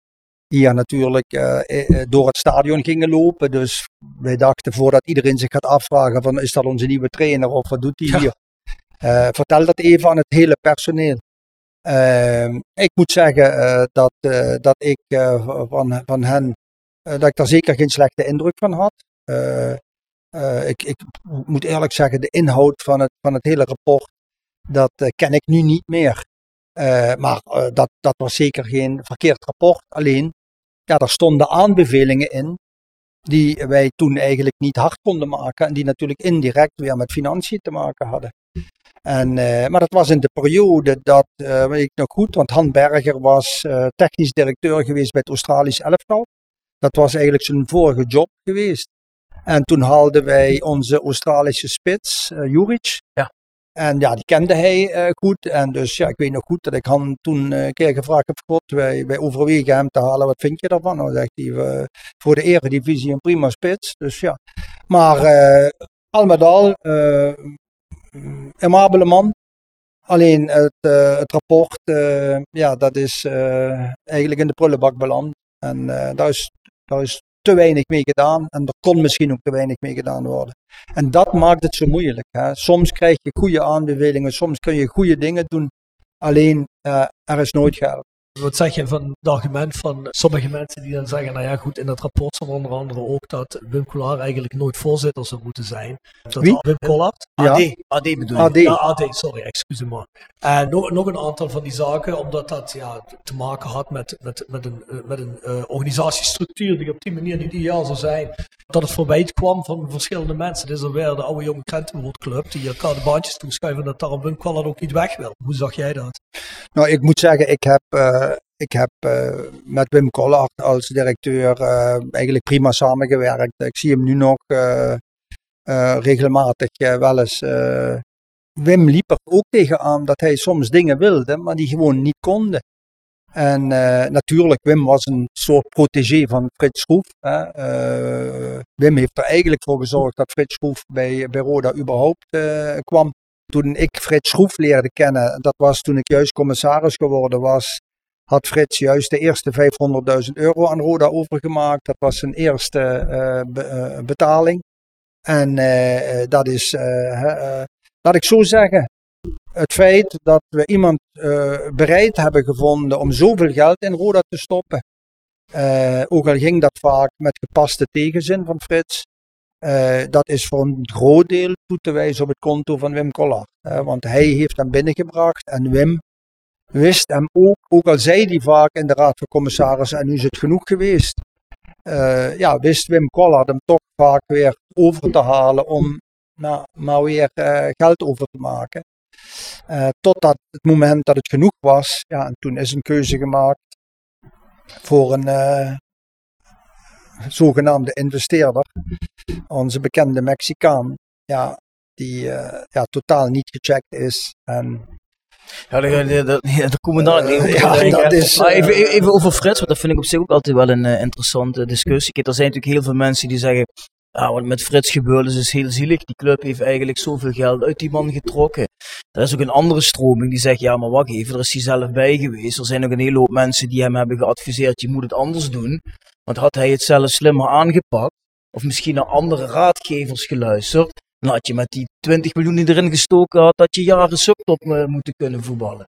[SPEAKER 8] hier natuurlijk uh, door het stadion gingen lopen. Dus wij dachten voordat iedereen zich gaat afvragen van is dat onze nieuwe trainer of wat doet hij ja. hier? Uh, vertel dat even aan het hele personeel. Ehm, ik moet zeggen dat, dat ik van, van hen, dat ik daar zeker geen slechte indruk van had. ik, ik moet eerlijk zeggen, de inhoud van het, van het hele rapport, dat ken ik nu niet meer. Uh, maar uh, dat, dat was zeker geen verkeerd rapport. Alleen, ja, er stonden aanbevelingen in die wij toen eigenlijk niet hard konden maken. En die natuurlijk indirect weer met financiën te maken hadden. En, uh, maar dat was in de periode dat, weet ik nog goed, want Han Berger was technisch directeur geweest bij het Australisch elftal. Dat was eigenlijk zijn vorige job geweest. En toen haalden wij onze Australische spits, Juric.
[SPEAKER 7] Ja.
[SPEAKER 8] En ja, die kende hij uh, goed. En dus ja, ik weet nog goed dat ik hem toen uh, een keer gevraagd heb: God, wij, wij overwegen hem te halen. Wat vind je daarvan? Dan zegt hij: voor de eredivisie een prima spits. Dus ja. Maar al met al, een amabele man. Alleen het, het rapport, ja, dat is eigenlijk in de prullenbak beland. En daar, is, daar is te weinig mee gedaan. En er kon misschien ook te weinig mee gedaan worden. En dat maakt het zo moeilijk. Hè. Soms krijg je goede aanbevelingen, soms kun je goede dingen doen. Alleen er is nooit geld.
[SPEAKER 6] Wat zeg je van het argument van sommige mensen die dan zeggen, nou ja goed, in dat rapport stond onder andere ook dat Wim Collard eigenlijk nooit voorzitter zou moeten zijn. Dat
[SPEAKER 8] Wie?
[SPEAKER 6] Wim Collard?
[SPEAKER 7] Ja. AD, AD bedoel je?
[SPEAKER 8] AD.
[SPEAKER 6] Ja, AD, sorry, excuus me. En nog, nog een aantal van die zaken, omdat dat ja, te maken had met, met, met een, uh, met een uh, organisatiestructuur die op die manier niet ideaal zou zijn. Dat het verwijt kwam van verschillende mensen. Dit is dan weer de oude jonge Krentenwoordclub die elkaar de bandjes toeschuiven dat daarom Wim Collard ook niet weg wil. Hoe zag jij dat?
[SPEAKER 8] Nou, ik moet zeggen, ik heb, uh, ik heb uh, met Wim Collard als directeur uh, eigenlijk prima samengewerkt. Ik zie hem nu nog regelmatig wel eens. Wim liep er ook tegenaan dat hij soms dingen wilde, maar die gewoon niet konden. En natuurlijk, Wim was een soort protégé van Frits Schroef. Hè. Wim heeft er eigenlijk voor gezorgd dat Frits Schroef bij, bij Roda überhaupt kwam toen ik Frits Schroef leerde kennen, dat was toen ik juist commissaris geworden was, had Frits juist de eerste 500.000 euro aan Roda overgemaakt. Dat was zijn eerste be, uh, betaling. En uh, dat is, laat ik zo zeggen, het feit dat we iemand bereid hebben gevonden om zoveel geld in Roda te stoppen. ook al ging dat vaak met gepaste tegenzin van Frits. Dat is voor een groot deel toe te wijzen op het konto van Wim Collard. Want hij heeft hem binnengebracht en Wim wist hem ook, ook al zei hij vaak in de Raad van Commissarissen, en nu is het genoeg geweest, uh, ja, wist Wim Collard hem toch vaak weer over te halen om nou, maar weer geld over te maken. totdat het moment dat het genoeg was, ja, en toen is een keuze gemaakt voor een zogenaamde investeerder, onze bekende Mexicaan, ja, die uh, ja, totaal niet gecheckt is. En
[SPEAKER 7] ja, komen we daar even
[SPEAKER 8] ja, dat is,
[SPEAKER 7] maar even, even over Frits, want dat vind ik op zich ook altijd wel een uh, interessante discussie. Kijk, er zijn natuurlijk heel veel mensen die zeggen, ah, wat met Frits gebeurd is, is heel zielig. Die club heeft eigenlijk zoveel geld uit die man getrokken. Er is ook een andere stroming die zegt, ja, maar wacht even, er is hij zelf bij geweest. Er zijn ook een hele hoop mensen die hem hebben geadviseerd, je moet het anders doen. Want had hij het zelf slimmer aangepakt, of misschien naar andere raadgevers geluisterd, dan had je met die 20 miljoen die erin gestoken had, dat je jaren subtop uh, moeten kunnen voetballen.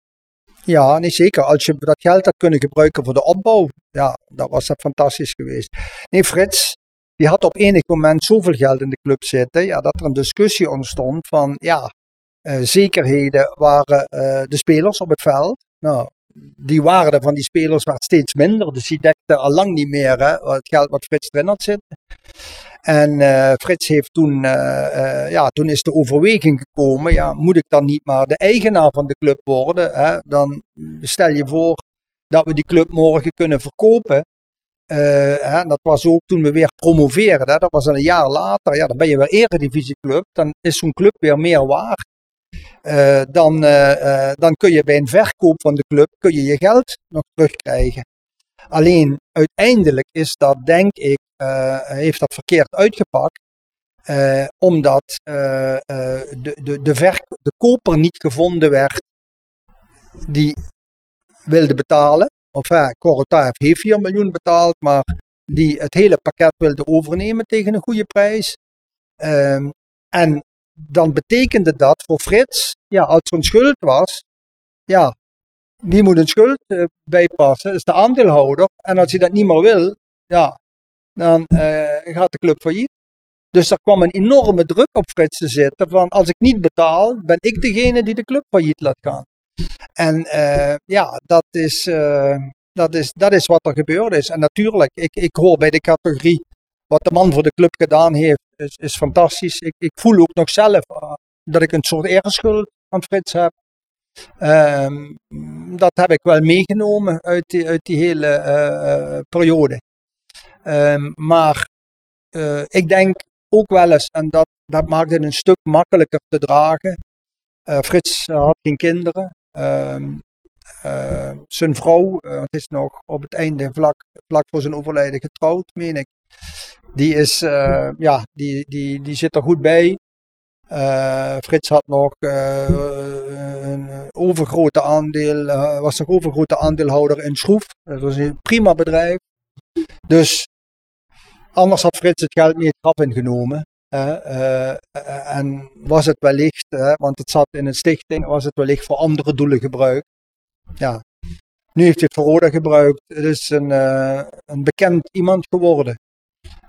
[SPEAKER 8] Ja, nee, zeker. Als je dat geld had kunnen gebruiken voor de opbouw, ja, dat was dat fantastisch geweest. Nee, Frits, die had op enig moment zoveel geld in de club zitten, ja, dat er een discussie ontstond van, ja, uh, zekerheden waren uh, de spelers op het veld. Nou, die waarde van die spelers werd steeds minder. Dus die dekte al lang niet meer hè, het geld wat Frits erin had zitten. En uh, Frits heeft toen, uh, uh, ja, toen is de overweging gekomen, ja, moet ik dan niet maar de eigenaar van de club worden? Hè? Dan stel je voor dat we die club morgen kunnen verkopen. Hè? Dat was ook toen we weer promoveerden, dat was een jaar later, ja, dan ben je weer eredivisieclub, dan is zo'n club weer meer waard. Uh, dan, uh, uh, dan kun je bij een verkoop van de club kun je, je geld nog terugkrijgen. Alleen uiteindelijk is dat, denk ik, heeft dat verkeerd uitgepakt. omdat de, de, de, de koper niet gevonden werd die wilde betalen. Of ja, heeft 4 miljoen betaald, maar die het hele pakket wilde overnemen tegen een goede prijs. Ehm, en dan betekende dat voor Frits, ja, als er een schuld was, ja, wie moet een schuld uh, bijpassen? Is de aandeelhouder. En als hij dat niet meer wil, ja, dan uh, gaat de club failliet. Dus er kwam een enorme druk op Frits te zitten van als ik niet betaal, ben ik degene die de club failliet laat gaan. En uh, ja, dat is, dat, is, dat is wat er gebeurd is. En natuurlijk, ik, ik hoor bij de categorie wat de man voor de club gedaan heeft, is, is fantastisch. Ik, ik voel ook nog zelf uh, dat ik een soort eerschuld aan Frits heb. Um, dat heb ik wel meegenomen uit die, uit die hele uh, periode. Um, maar ik denk ook wel eens, en dat, dat maakt het een stuk makkelijker te dragen. Frits had geen kinderen. Um, zijn vrouw, is nog op het einde, vlak, vlak voor zijn overlijden, getrouwd, meen ik. Die, is, uh, ja, die, die, die zit er goed bij. Eh, Frits had nog eh, een overgrote aandeel, eh, was nog overgrote aandeelhouder in Schroef. Dat was een prima bedrijf. Dus anders had Frits het geld niet graf ingenomen. Eh, eh, en was het wellicht, want het zat in een stichting, was het wellicht voor andere doelen gebruikt. Ja. Nu heeft hij het voor Roda gebruikt. Het is een, eh, een bekend iemand geworden.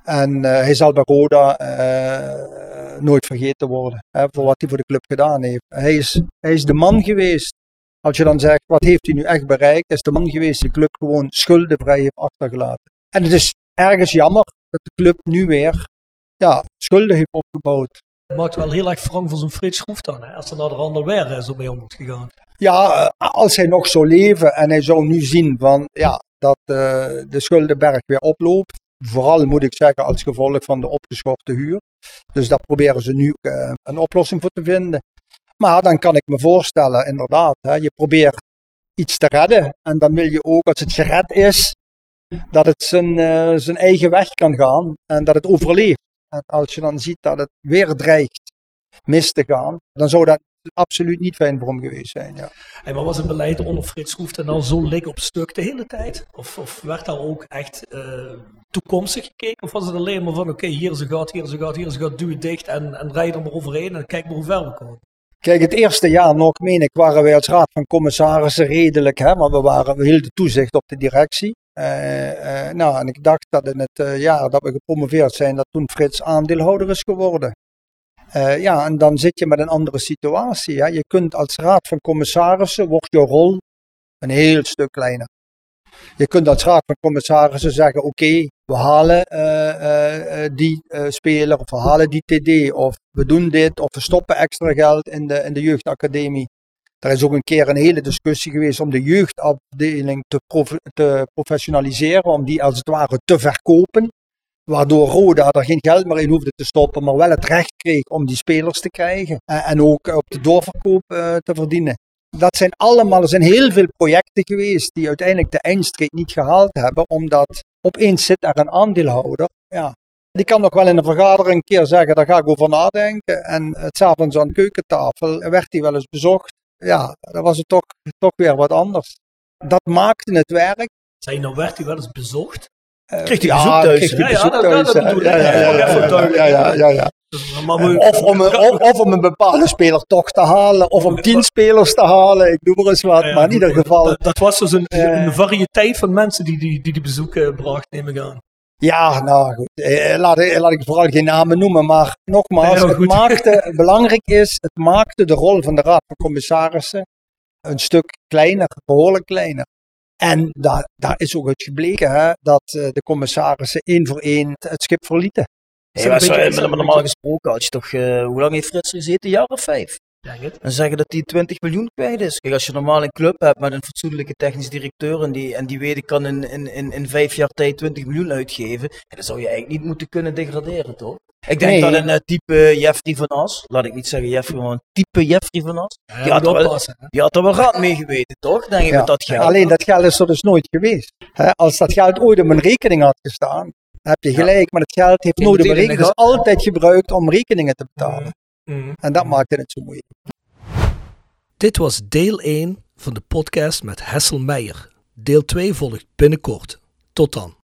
[SPEAKER 8] En eh, hij zal bij Roda eh, nooit vergeten worden hè, voor wat hij voor de club gedaan heeft. Hij is, hij is de man geweest. Als je dan zegt, wat heeft hij nu echt bereikt? Hij is de man geweest die de club gewoon schuldenvrij heeft achtergelaten. En het is ergens jammer dat de club nu weer ja, schulden heeft opgebouwd.
[SPEAKER 6] Het maakt wel heel erg wrang voor zo'n Frits Schroef dan, hè, als er naar de ander weer eh, zo mee om moet gegaan.
[SPEAKER 8] Ja, als hij nog zou leven en hij zou nu zien van, ja, dat de schuldenberg weer oploopt. Vooral moet ik zeggen als gevolg van de opgeschorte huur. Dus daar proberen ze nu eh, een oplossing voor te vinden. Maar dan kan ik me voorstellen, inderdaad, hè, je probeert iets te redden. En dan wil je ook, als het gered is, dat het zijn, eh, zijn eigen weg kan gaan en dat het overleeft. En als je dan ziet dat het weer dreigt mis te gaan, dan zou dat absoluut niet fijn voor hem geweest zijn. Ja.
[SPEAKER 6] Hey, maar was het beleid onder Frits Schroef dan zo lik op stuk de hele tijd? Of, of werd daar ook echt eh, toekomstig gekeken? Of was het alleen maar van, oké, hier is een gat, hier is een gat, hier is een gat, duw het dicht en, en rij er maar overheen en kijk maar hoe ver we komen.
[SPEAKER 8] Kijk, het eerste jaar nog, meen ik, waren wij als raad van commissarissen redelijk, hè, maar we, waren, we hielden toezicht op de directie. Eh, eh, nou, en ik dacht dat in het jaar dat we gepromoveerd zijn, dat toen Frits aandeelhouder is geworden. Eh, ja, en dan zit je met een andere situatie. Hè. Je kunt als raad van commissarissen, wordt je rol een heel stuk kleiner. Je kunt als raad van commissarissen zeggen, oké, we halen eh, eh, die speler, of we halen die TD, of we doen dit, of we stoppen extra geld in de, in de jeugdacademie. Er is ook een keer een hele discussie geweest om de jeugdafdeling te, te professionaliseren, om die als het ware te verkopen. Waardoor Roda er geen geld meer in hoefde te stoppen, maar wel het recht kreeg om die spelers te krijgen. En, ook op de doorverkoop eh, te verdienen. Dat zijn allemaal, zijn heel veel projecten geweest die uiteindelijk de eindstreep niet gehaald hebben, omdat opeens zit er een aandeelhouder. Ja, die kan nog wel in een vergadering een keer zeggen, daar ga ik over nadenken. En het s'avonds aan de keukentafel werd hij wel eens bezocht. Ja, dan was het toch, toch weer wat anders. Dat maakte het werk.
[SPEAKER 6] Zei nou, werd hij wel eens bezocht?
[SPEAKER 8] Eh,
[SPEAKER 7] Kreeg hij
[SPEAKER 8] ja,
[SPEAKER 7] bezoek thuis?
[SPEAKER 6] Ja, ja, dat- dat.
[SPEAKER 8] Ja, ja, ja,
[SPEAKER 6] Ja,
[SPEAKER 8] ja,
[SPEAKER 6] even
[SPEAKER 8] ja, ja, ja, ja.
[SPEAKER 6] Maar we-
[SPEAKER 8] Of om, een, of, of om een bepaalde speler toch te halen, of om tien spelers te halen, ik doe maar eens wat.
[SPEAKER 6] Ja,
[SPEAKER 8] Maar in ieder geval,
[SPEAKER 6] Dat, dat was dus een,
[SPEAKER 8] Eh.
[SPEAKER 6] een variëteit van mensen die die, die, die bezoeken bracht, neem ik aan.
[SPEAKER 8] ja, nou goed, eh, laat, ik- laat ik vooral geen namen noemen, maar nogmaals, het maakte, belangrijk is, het maakte de rol van de Raad van Commissarissen een stuk kleiner, behoorlijk kleiner. En daar, daar is ook uit gebleken hè, dat eh, de commissarissen één voor één het schip verlieten.
[SPEAKER 7] Hey, maar
[SPEAKER 6] beetje-
[SPEAKER 7] maar normaal gesproken had je toch, eh, hoe lang heeft Frits gezeten? Een jaar of vijf?
[SPEAKER 6] Denk het.
[SPEAKER 7] En zeggen dat hij 20 miljoen kwijt is. Kijk, als je normaal een club hebt met een fatsoenlijke technisch directeur en die, en die weet ik kan in, in, in, in vijf jaar tijd 20 miljoen uitgeven, dan zou je eigenlijk niet moeten kunnen degraderen, toch? Ik denk
[SPEAKER 8] Nee.
[SPEAKER 7] dat een eh, type Jeffrey van As, laat ik niet zeggen Jeffrey, maar een type Jeffrey van As,
[SPEAKER 6] Ja,
[SPEAKER 7] die, had er wel,
[SPEAKER 6] oppassen. hè.
[SPEAKER 7] die had er wel raad mee geweten, toch? Denk ik
[SPEAKER 8] Ja,
[SPEAKER 7] met dat geld.
[SPEAKER 8] Alleen dat geld is er dus nooit geweest. Hè, als dat geld ooit op een rekening had gestaan, heb je gelijk, maar het geld heeft nooit op
[SPEAKER 7] de
[SPEAKER 8] rekening. Het is altijd gebruikt om rekeningen te betalen.
[SPEAKER 6] Mhm.
[SPEAKER 8] En dat maakte het zo moeilijk.
[SPEAKER 6] Dit was deel 1 van de podcast met Hessel Meijer. Deel 2 volgt binnenkort. Tot dan.